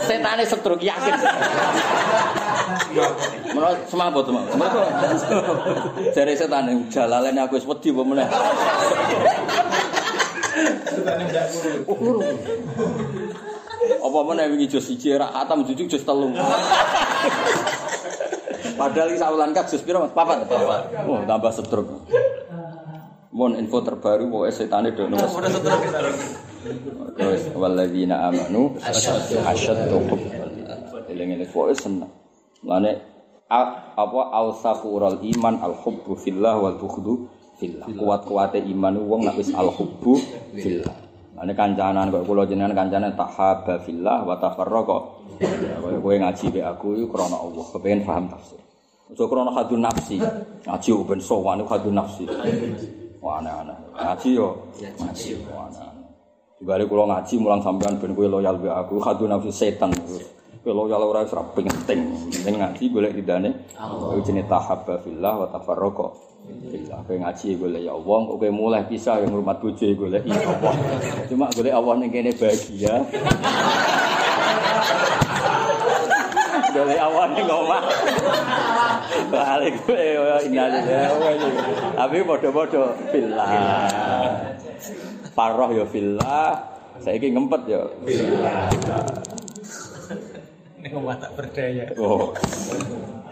Setane setruk yakin. Menurut semabot semabot. Jare setane jalalen aku wis wedi apa meneh. Oh, urung. Apa meneh wingi jus siji ra atam jujuk jus telu. Padahal iki saulan kak jus piro? Mas? Papat. Oh, tambah setruk. Mon info terbaru pokoke setane do nomor. Terus walladzina amanu asyaddu hubban. Eling-eling pokoke seneng. Lane apa ausafurul iman al hubbu fillah wal bughdu fillah. Kuat-kuate iman wong nek wis al hubbu fillah. Lane kancanan kok kula jenengan kancanan tahabba fillah wa tafarraqa. Kaya kowe ngaji be aku iku krana Allah, kepengin paham tafsir. Ojo krana hadun nafsi. Ngaji ben sowan hadun nafsi. Wah aneh-aneh. Ngaji yo ngaji. Wah aneh-aneh. Dibalik kula ngaji mulang sampean ben kowe loyal be aku, hadun nafsi setan. Kowe loyal ora wis ora penting. Penting ngaji golek ridane. Allah. Jenenge tahabba fillah wa tafarraqa. Kowe ngaji golek ya Allah, kok kowe mulai pisah yang ngurmat bojo golek ya Allah. Cuma golek Allah ning kene bahagia. Golek Allah ning omah. Balik kowe innalillahi. Tapi padha-padha fillah. Paroh ya fillah. Saiki ngempet ya Ini omah tak berdaya. Oh.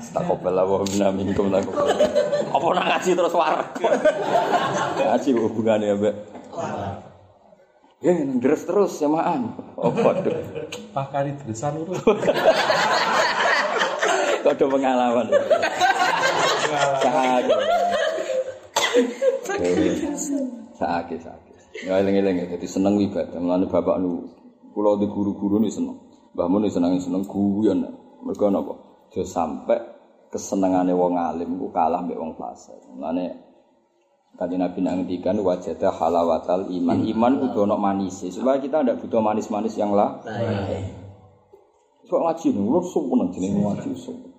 Takobal wa minna minkum takobal. Apa nak ngaji terus warak? Ngaji hubungannya ya, Mbak. Ya, deres terus samaan. Oh, waduh. Pakari dresan itu. Kode pengalaman. Sakit. Sakit, sakit. Ya eling-eling ya, jadi seneng ibadah. Mulane bapak nu kula di guru-guru ni seneng. Mbah Mun seneng seneng guyon. Mergo napa? Aja sampe kesenengane wong alim ku kalah mbek wong fasik. Mulane Kanjeng Nabi nang ngendikan wajada halawatal iman. Iman kudu ana manise. Supaya kita ndak butuh manis-manis yang lah. Sok ngaji nih, lu sumpah jenenge ngaji sumpah.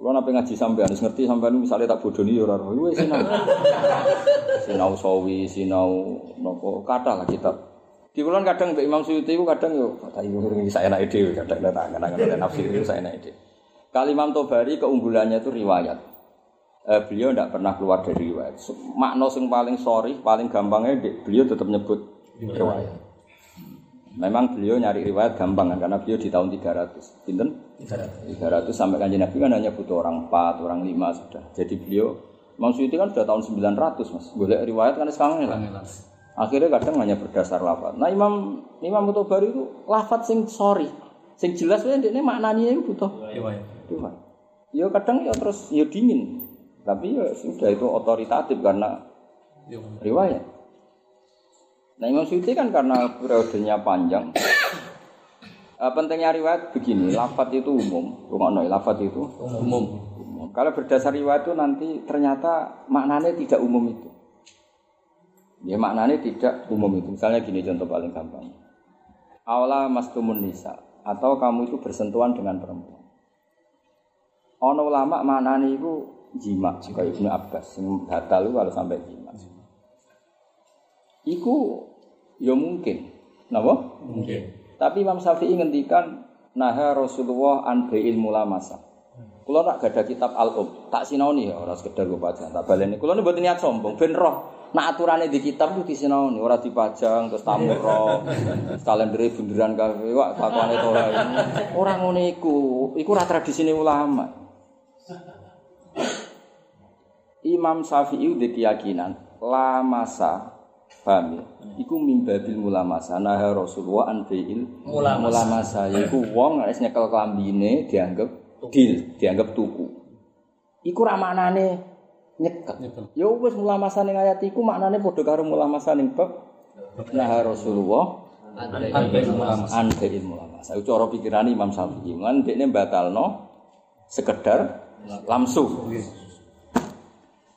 Kalau nape ngaji sampean, harus ngerti sampean misalnya tak bodoh nih orang orang, sinau, sinau sawi, sinau nopo kata lah kitab. Di bulan kadang Mbak Imam Suyuti kadang yo kata ibu saya enak ide, kadang kadang kadang kadang nafsi itu saya enak ide. Kali Imam Tobari keunggulannya itu riwayat. Eh, beliau tidak pernah keluar dari riwayat. Makna sing paling sorry, paling gampangnya beliau tetap nyebut riwayat. Memang beliau nyari riwayat gampang kan karena beliau di tahun 300. Pinten? 300 sampai kanjeng Nabi kan hanya butuh orang 4, orang 5 sudah. Jadi beliau Imam Suyuti kan sudah tahun 900 Mas. Boleh riwayat kan sekarang lah. Akhirnya kadang hanya berdasar lafaz. Nah Imam Imam Mutobari itu lafaz sing sorry. Sing jelas wae ini maknanya itu butuh Riwayat. Riwayat. Ya kadang ya terus ya dingin. Tapi ya sudah itu otoritatif karena riwayat. Nah Imam Suyuti kan karena periodenya panjang. Eh, pentingnya riwayat begini, lafat itu umum, rumah lafat itu Umum. umum. Kalau berdasar riwayat itu nanti ternyata maknanya tidak umum itu. Ya maknanya tidak umum itu. Misalnya gini contoh paling gampang. Aula mastumun nisa atau kamu itu bersentuhan dengan perempuan. Ono ulama maknanya itu jima, juga Ibnu Abbas yang batal itu kalau sampai jima. Iku ya mungkin. Napa? Mungkin. Tapi Imam Syafi'i ngendikan naha Rasulullah an bai'il mulamasa. Kulo nak gada kitab Al-Um, tak sinaoni ya ora sekedar gue pajang, tak baleni. Kulo mboten niat sombong, ben roh. Nak aturane di kitab itu disinaoni, ora dipajang terus tamuro. Kalendere bunderan kabeh, wak kelakuane to ora. Ora ngono iku. Iku ora tradisine ulama. Imam Syafi'i udah keyakinan la masa paham ya? Iku mimbabil mulamasa nah Rasulullah an fi'il Mulamasa. yaiku wong nek nyekel klambine dianggap dil, dianggap tuku. Iku ra maknane nyekel. Ya wis mulamasa ning ayat iku maknane padha karo mulamasa ning bab nah Rasulullah an fi'il mulamasa. Iku cara pikirane Imam Syafi'i. Lan dekne batalno sekedar lamsu.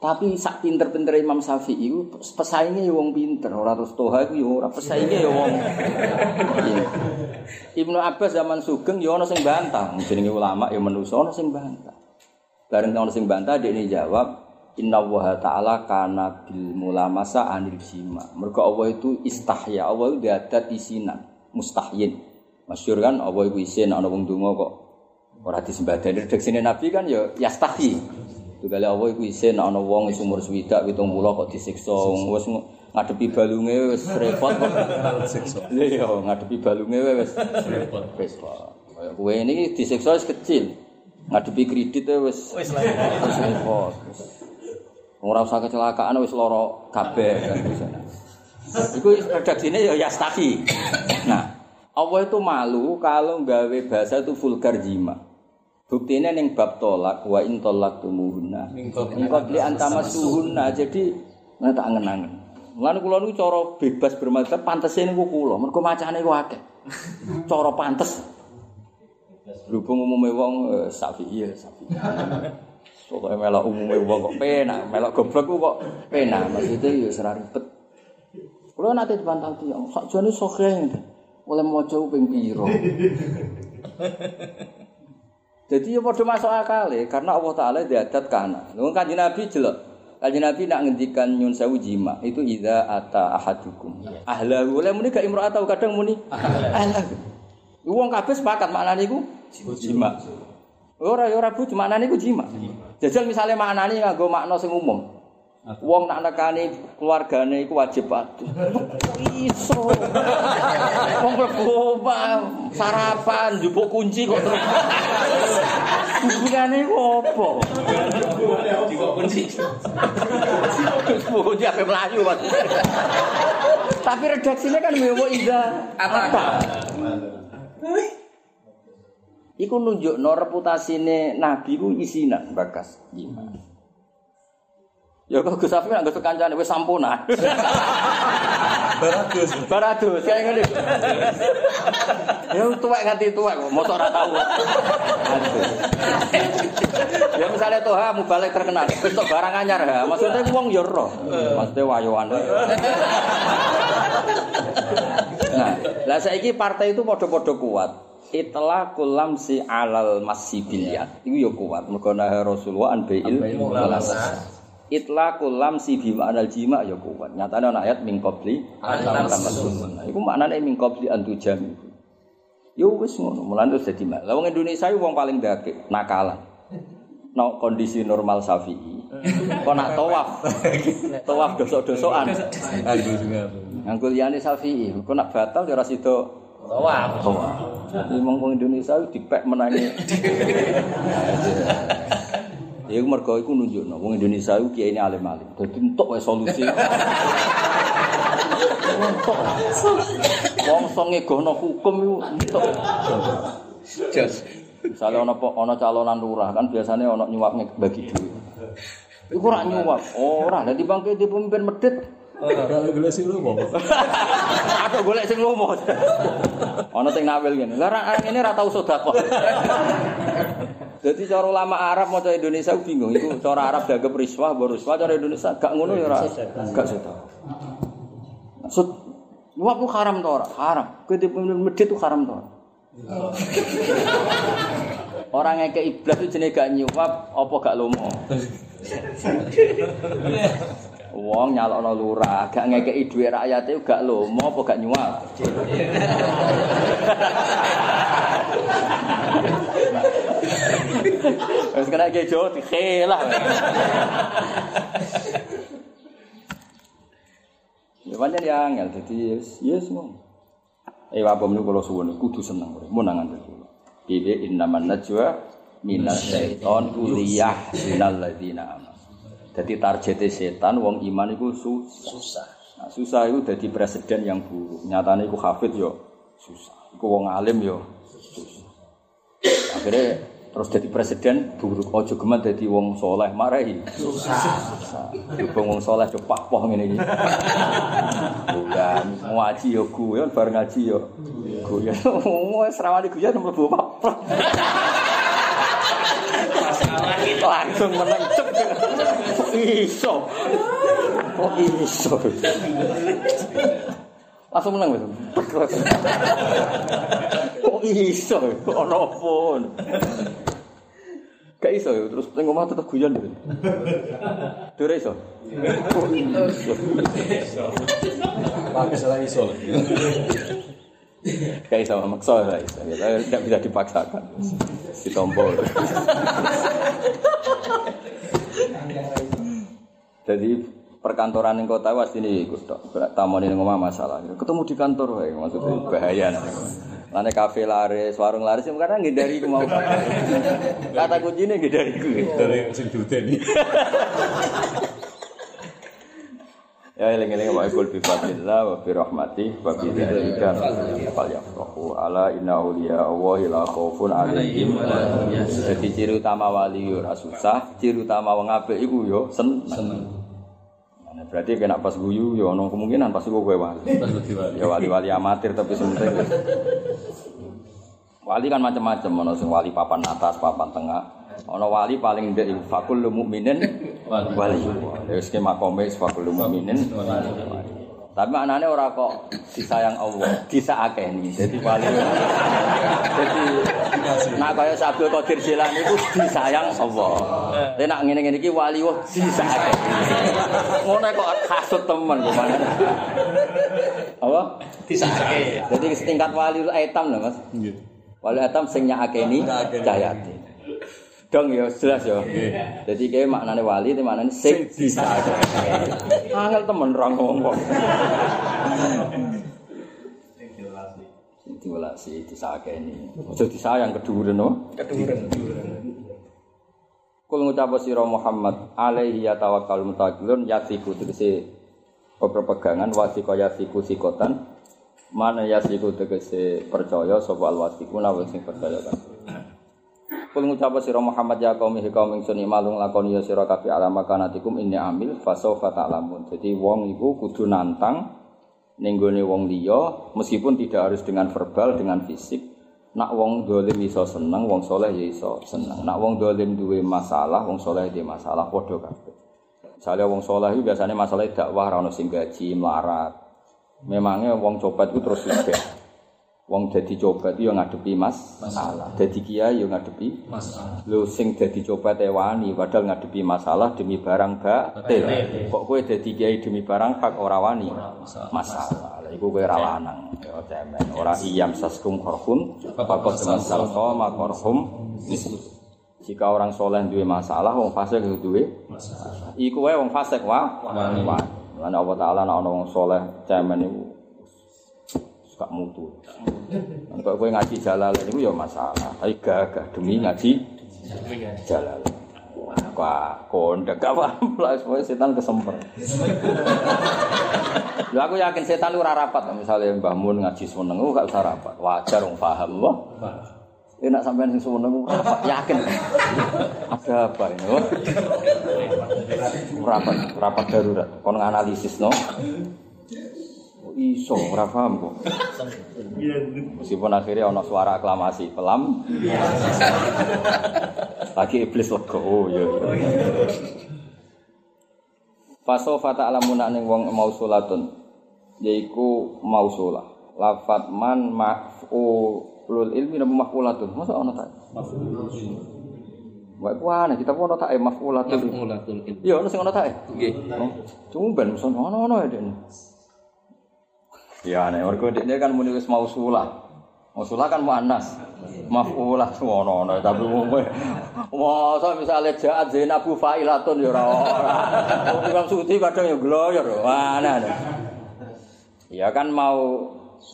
Tapi sak pinter-pinter Imam Syafi'i itu pesaingnya ya wong pinter, ora terus toha iku ya ora pesaingnya ya wong. Iya. Ibnu Abbas zaman Sugeng ya ana sing bantah, jenenge ulama ya manusa ana sing bantah. Bareng ana sing bantah dekne jawab Inna wa ta'ala kana bil mulamasa anil jima. Mergo Allah itu istahya, Allah itu diadat isinan, mustahyin. Masyur kan Allah itu isin ana wong donga kok ora disembadani redaksine Nabi kan ya yastahi. Juga Allah iku isin ana wong wis umur swidak 70 kok disiksa wis ngadepi balunge wis repot kok. Lha iya ngadepi balunge wis repot. Wis kaya kowe ini disiksa wis kecil. Ngadepi kredit wis Wis wis repot. Wis. Ora usah kecelakaan wis lara kabeh kan. Iku redaksine ya yastahi. Nah, Allah itu malu kalau gawe bahasa itu vulgar jima. Buktinya ning bab tolak wa in tolak tumuhunna. Min qabli antama suhunna. Jadi nah tak angen-angen. Lan kula niku cara bebas bermadzhab pantese niku kula. Mergo macane ku akeh. Cara pantes. Berhubung umume wong eh, Syafi'i ya Syafi'i. Pokoke melok umume wong kok penak, melok goblok ku kok penak. Maksudnya ya ora ribet. Kula nate dibantah tiyang, sakjane sokhe. Oleh maca ping pira. Jadi ya padha masuk akal ya, karena Allah Taala diadat kana. Wong kanjeng Nabi jelek. Kanjeng Nabi nak ngendikan nyun sewu jima itu idza ata ahadukum. Ahlahu oleh muni gak imro atau kadang muni ahlahu. Wong kabeh sepakat maknane iku jima. Ora ya ora bu maknane iku jima. Jajal misalnya maknane nganggo makna sing umum. Wong nak nekani keluargane iku wajib patuh. Iso. Wong mlebu sarapan njupuk kunci kok terus. Hubungane iku apa? Kunci ape mlayu, Mas. Tapi redaksinya kan mewo ida apa? Iku nunjukno reputasine Nabi ku isinan bakas iman. Ya kok Gus Safi nggak kancane wis sampunan. Baratus. Baratus kayak ngene. Ya tuwek ganti tuwek kok motor ora tau. Ya misalnya toha mau balik terkenal, wis tok barang anyar ha. Maksudnya wong ya ora. Maksudnya wayoan. Nah, lah saiki partai itu padha-padha kuat. Itla kulam si alal masjibiliyat. Iku ya kuat. Mergo Rasulullah an bai'il mulasas. Itla kulam si bima anal jima ya kuat. Nyatane ana ayat min qabli antamasun. Iku maknane min qabli antu jami. Yo wis ngono, mulane wis dadi mal. Lah wong Indonesia iku wong paling dake, nakalan. No kondisi normal Syafi'i. Kok nak tawaf. Tawaf dosok-dosokan. Nganggo liyane Syafi'i. Kok nak batal ya ora sida Tawaf. tawaf. Jadi wong Indonesia dipek menangi. Ya iku mergo iku nunjukno wong Indonesia iku kiai alim-alim. Dadi entuk wae solusi. Wong sing ngegohno hukum iku entuk. Jos. Misalnya ono ono calonan lurah kan biasanya ono nyuap nge- bagi duit. Iku ora nyuap. Ora, dadi bangke di pemimpin medit. Kalau gula sih lu mau. Aku golek sing lomo. Ono sing nawil ngene. Lah ra ngene ra tau sedekah. Jadi cara ulama Arab maca Indonesia aku bingung. Iku cara Arab dianggap riswah, baru riswah cara Indonesia gak ngono ya ora. Gak sedekah. Maksud nyuap ku haram to ora? Haram. Kowe di medit itu haram to ora? Orang yang ke iblis itu jenis gak nyuap, apa gak lomo? Wong nyalokno lurah, gak ngekeki dhuwit rakyat itu gak lomo apa gak nyuap. Wis kena ke Jawa dikhelah. Ya pancen ya angel dadi yes yes ngono. Eh apa menurut kalau suwun kudu seneng mun nang ngandel kula. Piye innaman najwa minas syaiton uliyah minal ladzina amanu. Dadi targete setan wong iman iku susah. Nah, susah itu jadi presiden yang buruk. Nyatanya iku hafid yo susah. Iku wong alim yo susah. Akhirnya terus jadi presiden buruk. Ojo geman jadi wong soleh marahi. Susah. Susah. Wong soleh coba pah-pah ngene iki. Bukan ngaji yo guyon bar ngaji yo guyon. Wong serawani guyon mlebu pah Langsung menang. Iso. Kok iso? Langsung menang betul. Kok iso? Ono pun. Gak iso ya, terus ning omah tetep guyon gitu. Dure iso. Kok iso? Pakai salah iso. Gak iso maksa gak iso. Ya, tidak bisa dipaksakan. Ditompol. Jadi perkantoran yang kota was ini ikut tok. Tamu ini ngomong masalah. Ketemu di kantor wae maksudnya bahaya. Lane kafe laris, warung laris yang kadang ngindari ku mau. Kata kuncinya ngindari ku. Dari sing diuteni. Ya eling-eling wa ikul bi fadlillah wa bi rahmatih wa bi dzalika falyafrahu ala inna awliya Allahi la khaufun alaihim. Jadi ciri utama wali yo ora susah, ciri utama wong apik iku yo seneng. Nah, berarti kena pas guyu yo ono kemungkinan pas iku kowe wali. Pas wedi wali. Ya wali-wali amatir tapi sementing Wali kan macam-macam, ono sing wali papan atas, papan tengah. Ono wali paling ndek iku fakul mukminin wali. Ya wis ki makome fakul mukminin wali. Tapi maknane ora kok disayang Allah, disakeni. Jadi wali. Jadi nak kaya Sabdul Qadir Jilani iku disayang Allah. Tapi nak ngene-ngene iki wali wah disakeni. Ngono kok kasut temen kok mana. Apa? Disake. Jadi setingkat wali etam lho Mas. Nggih. Wali atam sing nyakeni cayati. Dong ya jelas ya. Jadi kayak maknane wali itu maknane sing disayang. Angel temen ra ngomong. Sing diwelasi disakeni. Aja disayang keduren no. Keduren. Kul ngucap sira Muhammad alaihi ya tawakkal mutawakkilun yasiku tegese pepegangan wasika yasiku sikotan mana yasiku tegese percaya sapa al wasiku nawa sing percaya kan Kul ngucap sira Muhammad ya kaum hi kaum ingsun malung lakoni ya sira kabeh alama kanatikum inni amil fasaufa ta'lamun. Jadi wong iku kudu nantang ning gone wong liya meskipun tidak harus dengan verbal dengan fisik. Nak wong dolim iso seneng, wong soleh ya iso seneng. Nak wong dolim duwe masalah, wong soleh duwe masalah padha kabeh. Misalnya wong soleh biasanya masalah dakwah ra ono sing gaji melarat. Memangnya wong copet itu terus sugih. Wong dadi copet itu yang ngadepi mas masalah. Dadi kiai yang ngadepi Masalah. Lho sing dadi coba tewani padahal ngadepi masalah demi barang batil. Kok kowe dadi kiai demi barang hak ora wani? Masalah. Lah iku kowe ra lanang. Ya cemen. Ora iyam saskum korhum faqad masal qoma korhum Jika orang soleh duwe masalah, wong fasik duwe masalah. Iku wae wong fasik wah. Wani. Lan Allah Taala nek ana wong soleh cemen iku gak mutu. Untuk kowe ngaji jalal itu ya masalah. Tapi gagah demi ngaji jalal. Wah, kondek gak paham lah semuanya setan kesemper. Lha aku yakin setan ora rapat misalnya Mbah Mun ngaji seneng oh, gak usah rapat. Wajar wong paham wah. Enak sampean sing seneng rapat yakin. Ada apa ini? Rapat, rapat darurat. Kon analisis no. Iso, ora paham kok. Meskipun akhirnya ono suara aklamasi pelam. Lagi iblis lega. Oh iya. iya. Faso fata alamuna ning wong mausulatun yaiku mausulah. Lafat man maf'ulul ilmi nama maf'ulatun. Masa ono tak? Wah, ku aneh kita ono tak maf'ulatun. Mulatul ilmi. Iya, ono sing ono tak. Nggih. Oh, Tumben mesti ono-ono ya dene. Ya aneh, mergo dekne kan muni wis mausulah. Mausulah kan muannas. Mafulah ngono ngono tapi umume. Masa misale jaat Zainabu fa'ilatun ya ora ora. Imam Suti kadang ya gloyor. Mana ada. Ya kan mau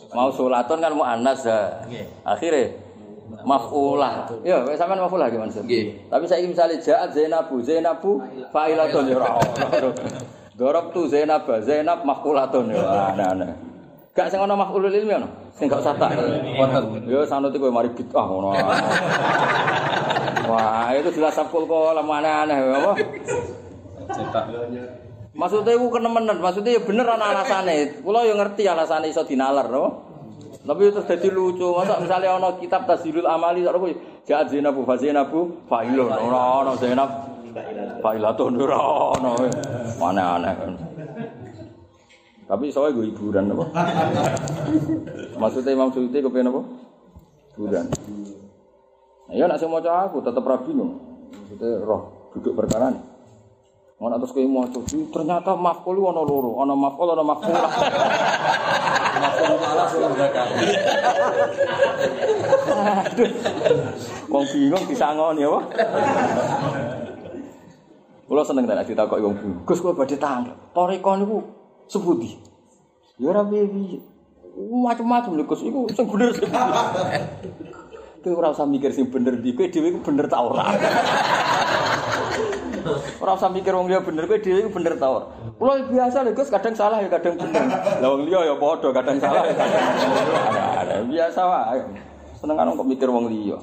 mau sulatun kan muannas ya. Akhirnya mafulah. Ya, sampean mafulah gimana sih? Tapi saya misalnya jaat Zainabu, Zainabu fa'ilatun ya ora. Dorok tu Zainab, Zainab mafulatun ya aneh-aneh. Gak sing ana maf'ulul ilmi ana. Sing gak usah tak. Wonten. Ya sanut iku mari bid'ah ngono. Wah, itu jelas sapul kok lemah aneh apa? Cetak. Maksudnya itu kenemenan, maksudnya ya bener ana alasane. Kula ya ngerti alasane iso dinalar, no? Tapi itu jadi lucu. Masa misalnya ana kitab Tazilul Amali sak kuwi Ja'at Zainabu fa Zainabu fa'ilun. Ora ana Zainab fa'ilatun ora ana. Aneh-aneh. Tapi soalnya gue hiburan apa? Maksudnya Imam Suyuti kepengen apa? Hiburan. Nah, ya nak sing maca aku tetep rabi no. Maksudnya roh duduk perkara nih. Ngono terus kowe maca ternyata maf'ul ana loro, ana maf'ul ana maf'ul. Maful malah sudah belakang. Wong bingung disangoni apa? Kula seneng tenan ditakoki wong bingung. Gus kula badhe tanggap. Toriko niku sepundi? Ya ora piye-piye. Macem-macem lho Gus iku sing bener sing. Kowe ora usah mikir sing bener di kowe dhewe iku bener ta ora. Ora usah mikir wong liya bener kowe dhewe iku bener ta ora. Kula biasa lho Gus kadang salah ya kadang bener. Lah wong liya ya padha kadang salah ya kadang bener. Biasa wae. Senengan kok mikir wong liya.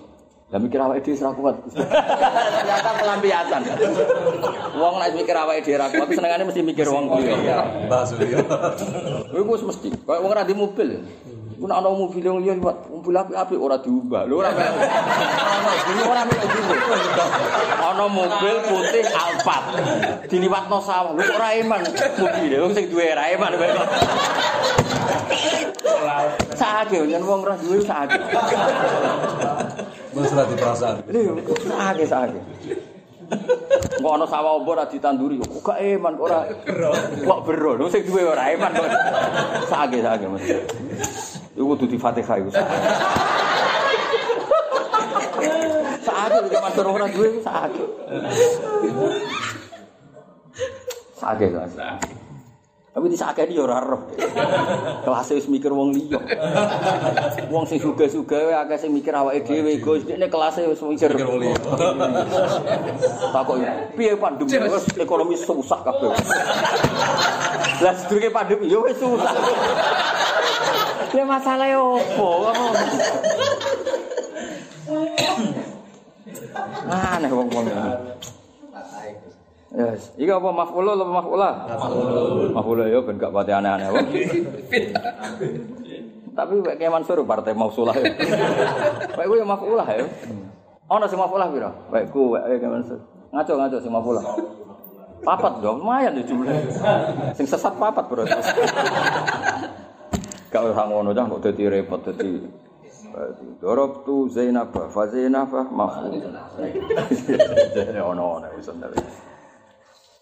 Lah mikir awake dhewe ora kuat. Ternyata pelampiasan. Wong nek mikir awake dhewe ora kuat senengane mesti mikir wong liya. Bahas dia. Kowe wis mesti. Kayak wong ora di mobil. Ku nek ana mobil wong liya liwat, mobil apik-apik ora diubah. Lho ora mek. Ora ora mek dulu. Ana mobil putih Alphard. Diliwatno sawah. Lho ora eman mobil. Wong sing duwe ora eman. Sakake yen wong ora duwe sakake. Mesra di perasaan. Lho sakake sakake. Kok ana sawah opo ora ditanduri kok eman kok ora kok bero lho sing duwe ora eman kok sakake sakake mesti. Iku kudu di Fatihah iku. Sakake lho mas ora duwe sakake. Sakake sakake. Tapi disakeni ya ora roh. Kelas wis mikir wong liya. Wong sing suga-suga wae akeh sing mikir awake dhewe, Gus. Dekne kelas wis mikir. Wong liya. Takok piye pandemi wis ekonomi susah kabeh. Lah sedurunge pandemi ya wis susah. Ya masalah opo? Aneh wong-wong ini. Yes. Iki apa maf'ul apa maf'ula? Maf'ul. Maf'ul ya ben gak pati aneh-aneh wae. Tapi Kiai Mansur partai mausulah. ya. Ku ya maf'ulah ya. Ono sing maf'ulah pira? Ku wek Kiai Mansur. Ngaco-ngaco sing maf'ulah. Papat dong, lumayan ya jumlah. Sing sesat papat bro. Gak usah ngono dah kok dadi repot dadi Dorob tu Zainab fa Zainab maf'ul. Ono ono wis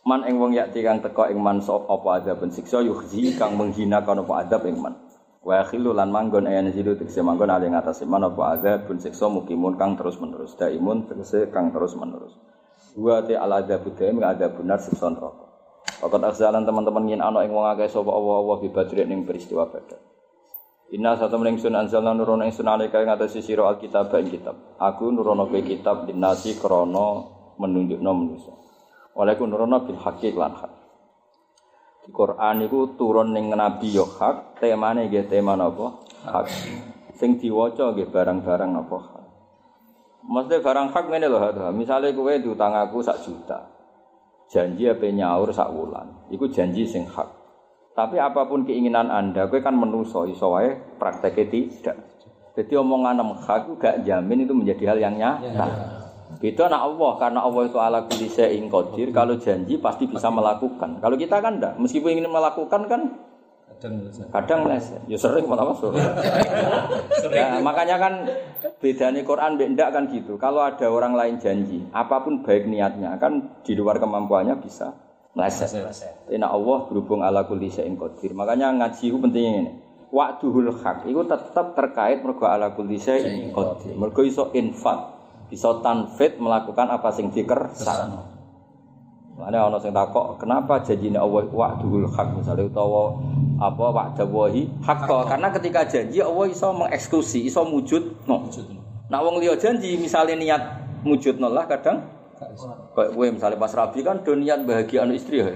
Man ing wong yakti kang teka ing man sop apa adab siksa yukhzi kang menghina kana apa adab ing man. Wa khilu lan manggon ayan zilu tegese manggon ali ngatas man apa adab pun siksa mukimun kang terus menerus daimun tegese kang terus menerus. Wa te al adab daim ga ada benar siksa neraka. Fakat aksalan teman-teman yin ana ing wong akeh sapa Allah bi badri ning peristiwa badar. Inna satu mening sun anzalna nurono ing sun alika ing atas sira alkitab ing kitab. Aku nurono kitab dinasi krana menunjukno manusia. Walaikum nurono bil haqqi lan hak. Di Quran iku turun ning nabi yo hak, temane nggih tema napa? Hak. Sing diwaca nggih barang-barang napa hak. Maksudnya barang hak ngene lho. Misale kowe diutang aku sak juta. Janji apa nyaur sak wulan. Iku janji sing hak. Tapi apa pun keinginan Anda, kowe kan menuso iso wae prakteknya tidak. Jadi omongan hak itu gak jamin itu menjadi hal yang nyata. Beda nak Allah karena Allah itu ala kulli syai'in qadir. Kalau janji pasti bisa melakukan. Kalau kita kan enggak, meskipun ingin melakukan kan Kadang les. Ya sering malah masuk. Ya, makanya kan bedanya Quran mbek ndak kan gitu. Kalau ada orang lain janji, apa pun baik niatnya kan di luar kemampuannya bisa meleset. Tapi Allah berhubung ala kulli syai'in qadir. Makanya ngaji itu pentingnya ini. wa'duhul hak iku tetep terkait mergo ala kulli syai'in qadir. Mergo iso infak, iso tanfid melakukan apa sing dikersakno. Mana ana sing takok, kenapa janjine Allah iku wa'duhul hak misalnya utawa apa wa'dawahi hak karena ketika janji Allah iso mengeksekusi, iso mujud no. Nah wong liya janji misalnya niat mujud lah kadang Kayak gue misalnya pas rabi kan do niat bahagia anu istri ya.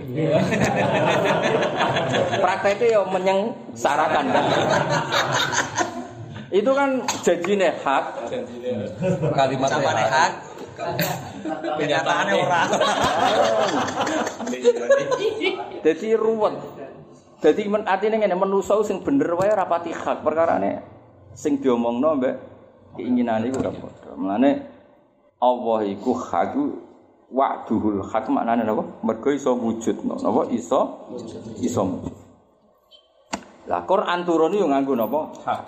Prakteknya ya menyengsarakan kan. Itu kan janjine hak, Kalimat Sampai hak. hak. Kenyataannya ora. Jadi ruwet. Jadi men artinya ngene manusa sing bener wae rapati hak perkarane sing diomongno mbek keinginane iku ora padha. Mulane Allah iku hak wa'duhul hak maknane napa? Mergo iso wujudno. Napa iso iso wujud. Lah Quran turun yo nganggo napa? Hak.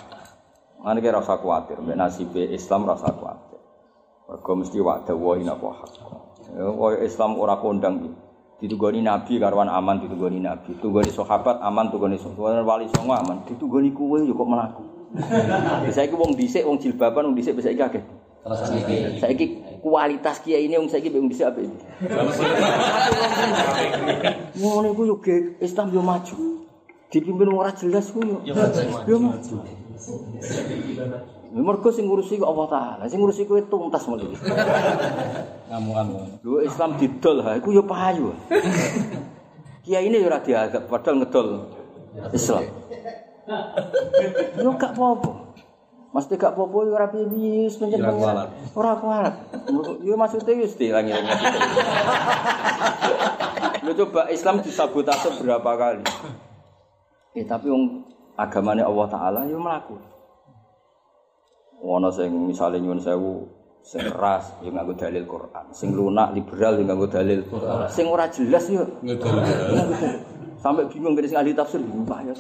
Mane kira rasa kuwatir, mbek nasibe Islam rasa kuwatir. Mergo mesti wa'da wa napa hak. Ya, Islam ora kondang iki. Ditugoni nabi karwan aman ditugoni nabi. Tugoni sahabat aman tugoni sahabat wali songo aman. Ditugoni kowe yo kok melaku. Bisa iki wong dhisik wong jilbaban wong dhisik bisa iki akeh. Terus Saiki kualitas kiai ini wong saiki wong dhisik apik. Ngono iku yo Islam yo maju. Dipimpin wong ora jelas yo. Yo maju. Ya, Mergo sing ngurusi kok Allah Taala, sing ngurusi kowe tuntas mulih. ngamu-ngamu. Lho Islam didol ha iku yo payu. Kiai ini yo ora dianggap padahal ngedol Islam. Yo gak apa-apa. Mesti gak apa-apa yo ora piye wis Ora kualat. penjenengan. Ora kualat. Yo maksudnya wis dilangi-langi. Yo coba Islam disabotase berapa kali. Eh tapi wong agamane Allah Taala yo mlaku. Ono sing misale nyuwun sewu sing keras yo nganggo dalil Quran, sing lunak liberal yo nganggo dalil Quran. Sing ora jelas yo sampai bingung gede sing ahli tafsir mbah ya.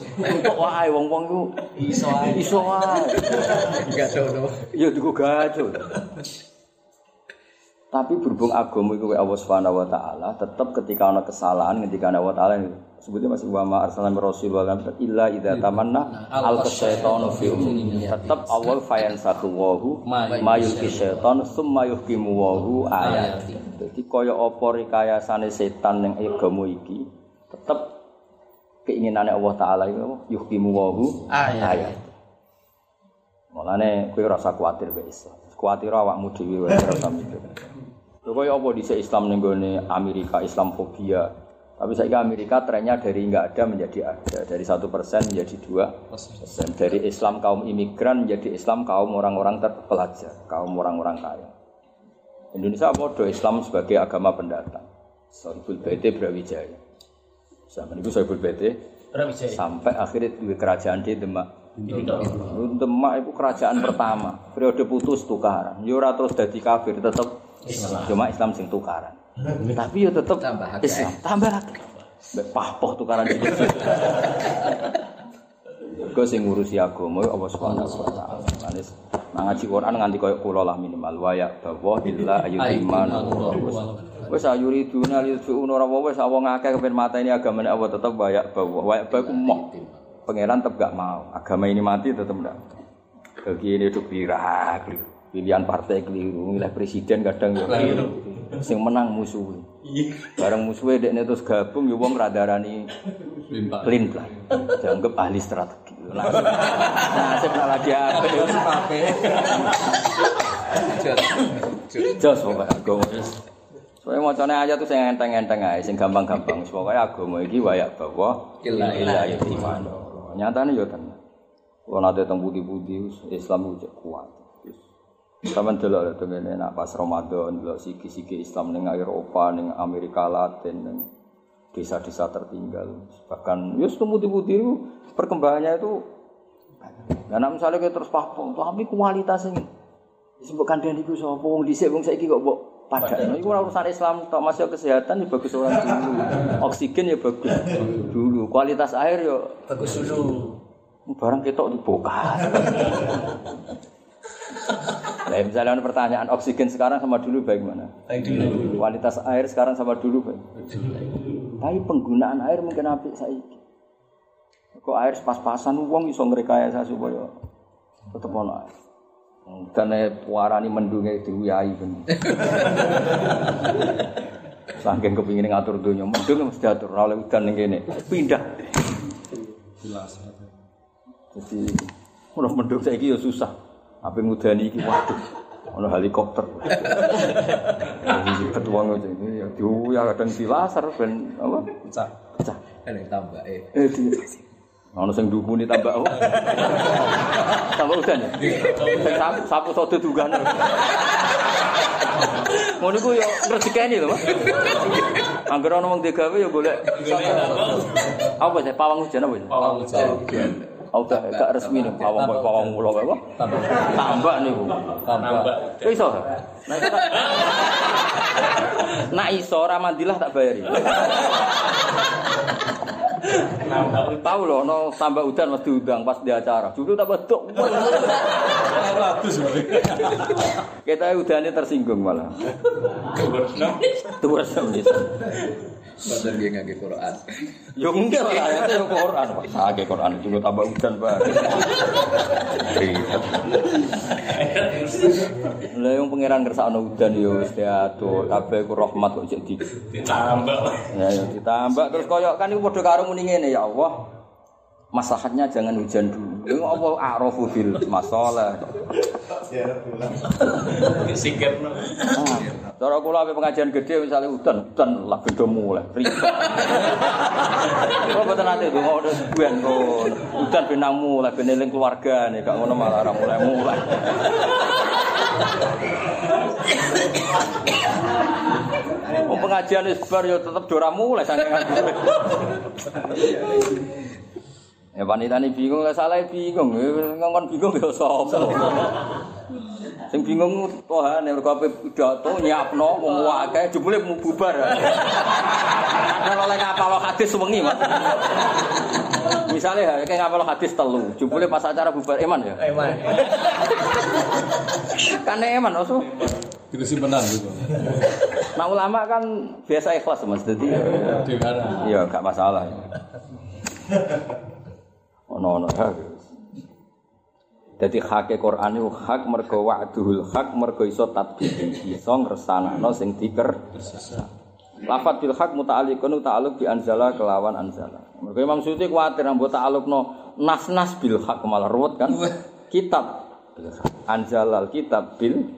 Kok wae wong-wong iku Iso ae. iso wae. Enggak dono. Ya digo gajo. Tapi berhubung agama itu Allah Subhanahu wa taala, tetap ketika ana kesalahan ketika ana Allah taala sebutnya masih wa ma arsalna min rasul wa lam illa idza tamanna al syaitanu fi ummi. Tetap Allah fayan sakwahu ma yulki syaitan summa yuhkimu wahu ayat. Jadi kaya apa rekayasane setan ning agama iki, tetap keinginannya Allah taala itu yuhkimu wahu ayat. Mulane kowe ora usah kuwatir mbek Islam. Kuwatir awakmu dhewe wae ora usah mikir. Lho kaya apa dhisik Islam ning gone Amerika Islamfobia. Tapi saiki Amerika trennya dari enggak ada menjadi ada, dari satu persen menjadi dua persen, dari Islam kaum imigran menjadi Islam kaum orang-orang terpelajar, kaum orang-orang kaya. Indonesia podo Islam sebagai agama pendatang. Sohibul Bete Brawijaya. Zaman itu Sohibul Bete sampai akhirnya dua kerajaan di Demak. Demak itu kerajaan pertama, periode putus tukaran. Yo ora terus dadi kafir, Islam. Cuma Islam sing tukaran. Tapi yo tetep Tambah akeh. Islam, tambah akeh. Mbek pahpoh tukaran iki. Kau sing ngurusi agama Allah Subhanahu wa taala. Manis ngaji Quran nganti koyo kula lah minimal wa ya bahwa illa ayyuman. Wis ayuri duna liduna ora wis wong akeh kepen mateni agama Allah tetep wa ya bahwa wa ya bahwa moh. Pangeran tetep gak mau. Agama ini mati tetep ndak. Bagi ini hidup keliru. Pilihan partai keliru, milih presiden kadang ya keliru. Sing menang musuh. Bareng musuhnya dekne terus gabung ya wong radarani Limpa. clean plan. Dianggap ahli strategi. Langsung. Nasib nak lagi apa? Jos pokoknya agama. Soalnya macamnya aja tuh saya enteng-enteng aja, sing gampang-gampang. Pokoknya agama ini wayak bahwa Illa ilah iman. Nyatanya ya tenan. Kalau nanti tentang budi-budi, Islam itu kuat. Sama delok ya tengene nak pas Ramadan delok siki-siki Islam ning Eropa, ning Amerika Latin, ning desa-desa tertinggal. Bahkan ya itu perkembangannya itu Nah, misalnya kita terus paham, tapi kualitasnya ini. Disebutkan dan itu sapa? Wong dhisik wong saiki kok mbok padakno iku ora urusan Islam tok masih kesehatan ya bagus orang dulu. Oksigen ya bagus dulu. Kualitas air ya Bagus dulu. barang ketok dibongkar Nah, misalnya ada pertanyaan oksigen sekarang sama dulu bagaimana? Baik dulu. Kualitas air sekarang sama dulu baik. Tapi penggunaan air mungkin apik saiki. Kok air pas-pasan wong iso ngrekayasa supaya tetep ono air. Dan puarani mendunge diuyai ben. Saking kepingin ngatur dunia mendung mesti atur oleh udan ning kene. Pindah. Jelas. Jadi ora mendung saiki ya susah. Apa ngudani iki waduh. Ono helikopter. Jadi ketua ngono ya diuyah kadang dilasar ben apa? Pecah. Pecah. Kan yang tambah eh. Di... Ono sing dukuni tambah apa? tambah udan ya? Sing sapu, sapu sodo dugan. Ngono iku yo rezekine lho, Mas. Angger ono wong digawe yo golek. Apa sih pawang hujan apa? Pawang hujan. Oke, gak resmi nih. Awang mau awang mulu apa? Tambah nih bu. Tambah. Iso. Nak iso ramadilah tak bayari. Tahu loh, no tambah udan mesti diundang pas di acara. Cukup tambah tuh. Kita udannya tersinggung malah. Tuh bisa. Padahal dia ngangge Quran. Yo enggak lah, yang Quran. Pak. Sage Quran juga tambah udan pak. Lah yang pangeran kersane udan yo wis diatur, kabeh ku rahmat kok jadi ditambah Ya, ya ditambah terus koyok kan itu padha karo muni ngene ya Allah. Maslahatnya jangan hujan dulu. Ya apa arafu bil masalah. Ah, Cara kula ape pengajian gede misalnya hutan, hutan lah beda mulai. Kok boten ate donga udah sebuan kok. Hutan benang mulai ben eling keluarga nih, gak ngono malah ora mulai-mulai. Oh, pengajian yo tetep dora mulai saking nganggur. Ya wanita ini bingung lah salah bingung, ngongkon bingung ya sapa. Sing bingung Tuhan mergo ape pidato nyiapno wong akeh jebule mau bubar. Ana oleh ngapal hadis wengi, Mas. Misale ya kayak ngapal hadis telu, jebule pas acara bubar eman ya. Eman. Kan eman osu. Itu simpenan gitu. Nah ulama kan biasa ikhlas Mas. Jadi Di mana? iya gak masalah. Ono ono hak. Jadi hak Quran itu hak mergo wa'duhul hak mergo iso tatbiqi iso ngresanakno sing diker. Lafat bil hak muta'alliqun ta'alluq bi anzala kelawan anzala. Mergo Imam Suyuti kuwatir ambo ta'alluqno nas-nas bil hak malah ruwet kan. Kitab anzalal kitab bil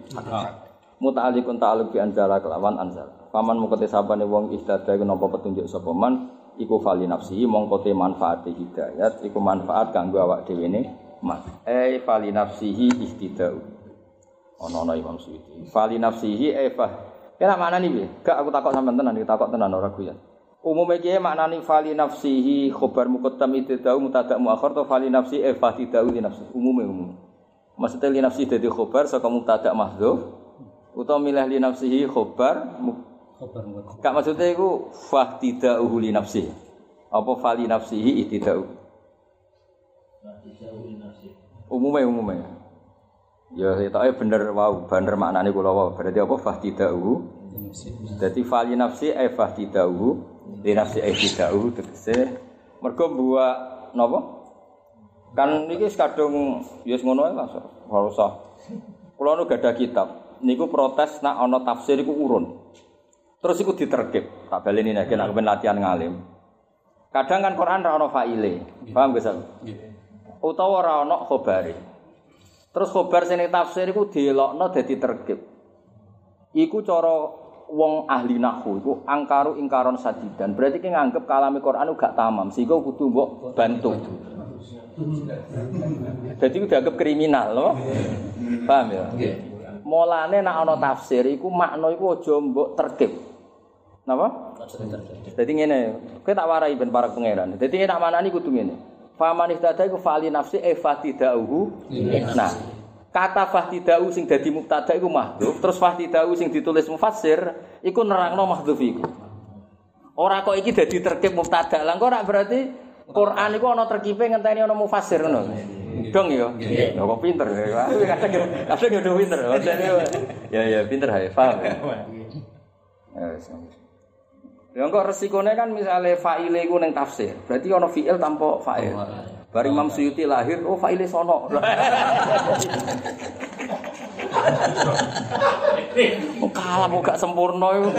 muta'alliqun ta'alluq bi anzala kelawan anzala. Paman mengkote sabane wong istada iku napa petunjuk sapa man iku fali nafsihi mongko te manfaat hidayat iku manfaat kanggo awak dhewe ne man. Eh fali nafsihi ihtidau. Ono ono Imam Suyuti. Fali nafsihi eh fa. Kira mana nih? Gak aku takok sampean tenan, iki takok tenan ora guyon. Umumnya kiye maknani fali nafsihi khobar muqaddam ittidau mutadak muakhir to fali nafsi eh fa tidau li nafsi. Umumnya umum. Maksudnya li nafsi dadi khobar saka mubtada mahdzuf utawa milih li nafsihi khobar Gak maksudnya itu fahtida'uhu li nafsih. Apa fali nafsihi ihtida'u. Umumnya umumnya. Ya itu bener wow, bener maknanya kula wow. Berarti apa fahtida'uhu. Jadi fali nafsi eh fahtida'uhu li nafsi eh ihtida'uhu tegese mergo buat napa? Kan niki kadung ya ngono ae lah. Ora usah. Kula nu gadah kitab. Niku protes nak ana tafsir iku urun. Terus iku diterkip. Tak baleni nek nek kepen latihan ngalim. Kadang kan Quran ra ono faile. Paham gak sampe? Utawa ra ono khobare. Terus khobar sing ning tafsir iku dielokno dadi terkip. Iku cara wong ahli nahwu iku angkaru ingkaron sadidan. Berarti ki nganggep kalame Quran gak tamam, sehingga kudu mbok bantu. Jadi itu dianggap kriminal, loh. Paham ya? Mulane nek ana tafsir iku makna iku aja mbok terkip. Napa? Jadi ngene, kowe tak warai ben para pangeran. Jadi nek manani kudu ngene. Faman ihtada iku fali nafsi e fatidauhu. Nah, kata fahtidau sing dadi mubtada iku mahdhuf, terus fahtidau sing ditulis mufassir iku nerangno mahdhuf iku. Ora kok iki dadi terkip mubtada. Lah kok ora berarti Quran iku ana terkipe ngenteni ana mufassir ngono. Dong ya. Lho kok pinter ya. Kadang kadang ya udah pinter. Maksudnya, Ya ya pinter ya, paham. Ya, Ya, wis. Ya kok resikone kan misalnya fa'ile iku ning tafsir. Berarti ana fi'il tanpa fa'il. Bar Imam Suyuti lahir, oh fa'ile sono. Oh kalah kok gak sempurna iku.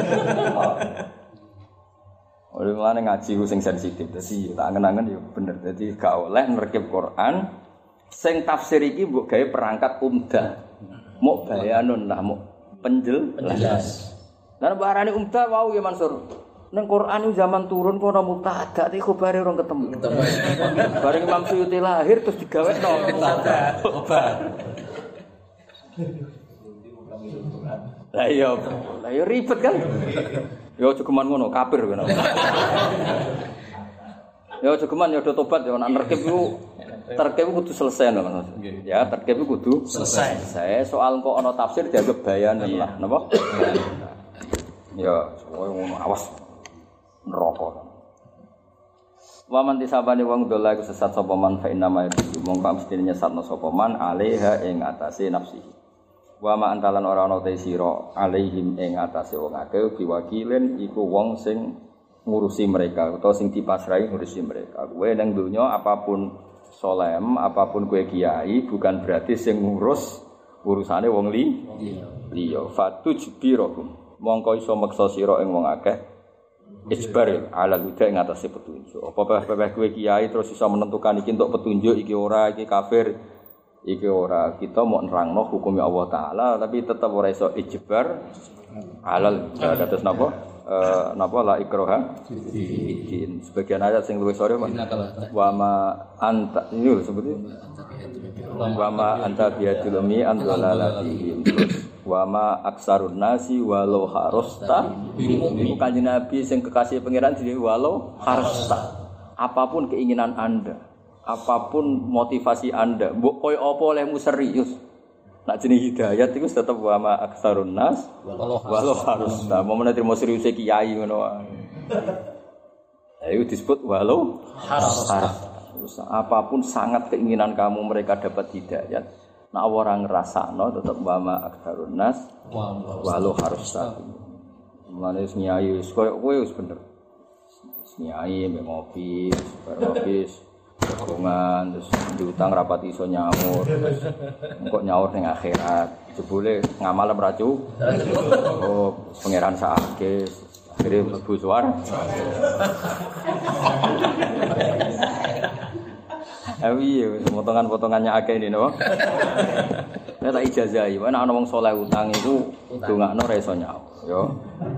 Oleh mulane ngaji ku sing sensitif. Dadi tak angen-angen ya bener. Dadi gak oleh nrekip Quran sing tafsir iki mbok gawe perangkat umdah. Mok bayanun lah mok penjel penjelas. Lan barane umdah wau ya Mansur. Neng Quran itu zaman turun kok ana mubtada iki khabare orang ketemu. Bareng Imam Suyuti lahir terus digawekno mubtada. Obat. Lah iya, lah iya ribet kan. Ya aja geman ngono, kafir kan. Ya aja geman ya do tobat ya nek nerkep iku terkep kudu selesai lho Mas. Ya, terkep kudu selesai. Selesai soal kok ana tafsir dianggap bayan lah, napa? Ya, ngono awas neraka. Wa man disabani wong dola iku sesat sapa man fa inna ma yadu mong pam mestine nyesatno sapa man alaiha ing atase nafsihi. Wa ma antalan ora ana te sira alaihim ing atase wong akeh biwakilin iku wong sing ngurusi mereka atau sing dipasrai ngurusi mereka. Kowe nang donya apa pun solem, apa pun kowe kiai bukan berarti sing ngurus urusane wong li liya. Fatu jibirakum. Mongko iso meksa sira ing wong akeh Isbar ala huda ing atase petunjuk. Apa pepeh kowe kiai terus iso menentukan iki untuk petunjuk iki ora iki kafir iki ora. Kita mau nerangno hukumnya Allah taala tapi tetap ora iso ijbar halal. Ya kados napa? Eh napa? La ikroha sebagian ayat sing luwih sore wa ma anta ini lho sebutnya. Wa ma anta biadil umi an dalalatihim terus wa ma aksarun nasi walau harosta kanjeng Nabi sing kekasih pangeran jadi walau harosta apa pun keinginan Anda apa pun motivasi Anda, mbok koyo apa olehmu serius. Nak jenis hidayat itu tetap wa ma aksarun nas walau harus nah, mau terima serius kiai ngono itu disebut walau harus. Terus, apa pun sangat keinginan kamu mereka dapat hidayat. Nah orang ngerasa no tetap wa ma aksarun nas walau harus Mulane nyai wis koyo kowe wis bener. Nyai mbek ngopi, bar ngopi Hubungan terus diutang rapat iso nyaur. Kok nyaur ning akhirat. Jebule ngamal meracu. Oh, pangeran sakake. Akhirnya mlebu suar. Awi, potongan-potongannya akeh ini, no. Nek tak ijazahi, ana ana wong saleh utang itu dongakno ra iso nyaur, yo.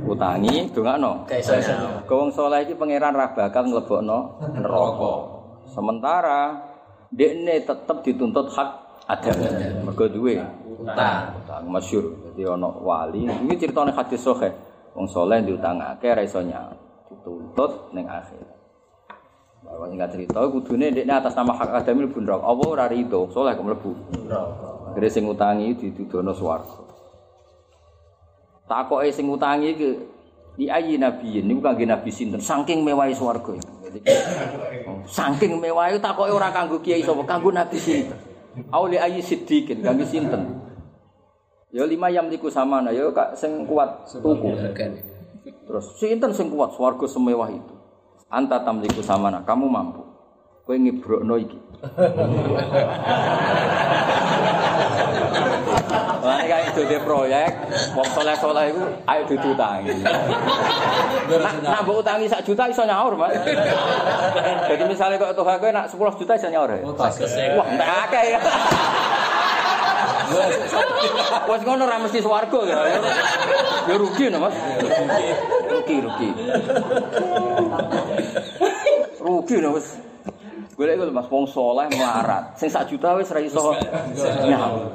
Utangi dongakno. Ka iso nyaur. Wong saleh iki pangeran ra bakal nglebokno neraka. Sementara dekne tetap dituntut hak ada. Mergo duwe utang. Utang masyhur. Dadi ana wali, iki critane hadis sahih. Wong saleh diutangake ra iso. Dituntut ning akhir. Bahwa singkat cerita, kudune dekne atas nama hak adami mlebu neraka. Apa ora rido, kok mlebu neraka. Akhire sing utangi didudono swarga. Takoke sing utangi ke di ayi nabi ini bukan nabi sinten saking mewah swarga. Saking mewah itu takoke ora kanggo kiai sapa, kanggo nabi sinten. Auli ayi siddiqin kanggo sinten. Ya lima yam liku sama nah, ya kak sing kuat tuku. Terus sinten sing kuat swarga semewah itu. Anta tamliku samana, kamu mampu. Kowe ngibrokno iki. Lah nek itu de proyek, wong soleh-soleh iku ayo ditutangi. Nah, mbok utangi sak juta iso nyaur, Mas. Jadi misalnya kok tuh kowe nak 10 juta iso nyaur. ya? Wah, entek akeh ya. Wes ngono ora mesti swarga ya. Ya rugi no, Mas. Rugi, rugi. Rugi no, Mas. Golek iku Mas wong saleh melarat. Sing sak juta wis ra iso nyaur.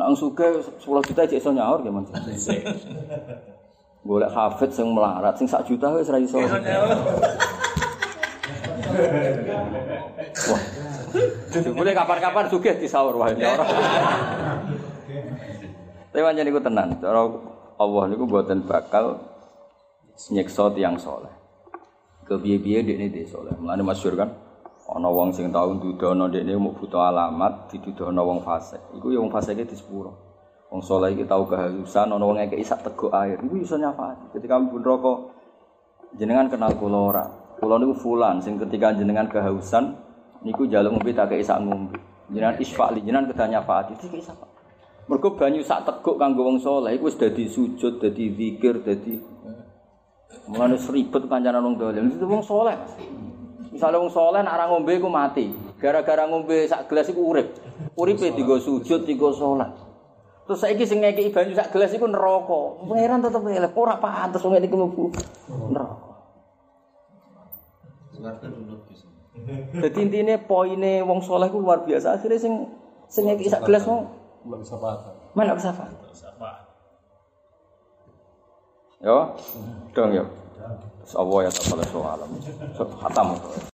Nek wong sugih 10 juta cek iso nyaur ya, Mas. Golek hafid sing melarat, sing sak juta wis ra iso. Wah. Boleh kapan-kapan sugih disaur wae ya ora. Tapi pancen niku tenan, cara Allah niku mboten bakal nyiksa tiyang saleh. Kebiye-biye dekne dhe saleh. Mulane masyhur kan ana wong sing tau dudono dekne mau butuh alamat didudono wong fasik. Iku ya wong fasike di sepuro. Wong saleh iki tau kehalusan ana wong ngekeki sak teguk air. Iku iso nyafaati. Ketika mlebu neraka jenengan kenal kula ora? Niku fulan sing ketika jenengan kehausan niku njaluk ngombe tak kei sak ngombe. Jenengan isfa'li jenengan kedah nyafaati iki sapa? Mergo banyu sak teguk kanggo wong saleh iku wis dadi sujud, dadi zikir, dadi Mulane seribet kancanan wong dolim. Itu wong saleh. Mas. Misalnya wong saleh nek ora ngombe iku mati. Gara-gara ngombe sak gelas iku urip. Uripe digo sujud, digo salat. Terus saiki sing ngekeki banyu sak gelas iku neraka. Pangeran tetep elek ora pantes wong iki mlebu neraka. Jadi intinya poinnya wong soleh ku luar biasa. Akhirnya sing sing ngekeki sak gelas Belum bisa patah. mana bisa apa? Siapa? Yo, dong yo. Allah ya ta'ala soalam. So, hatam.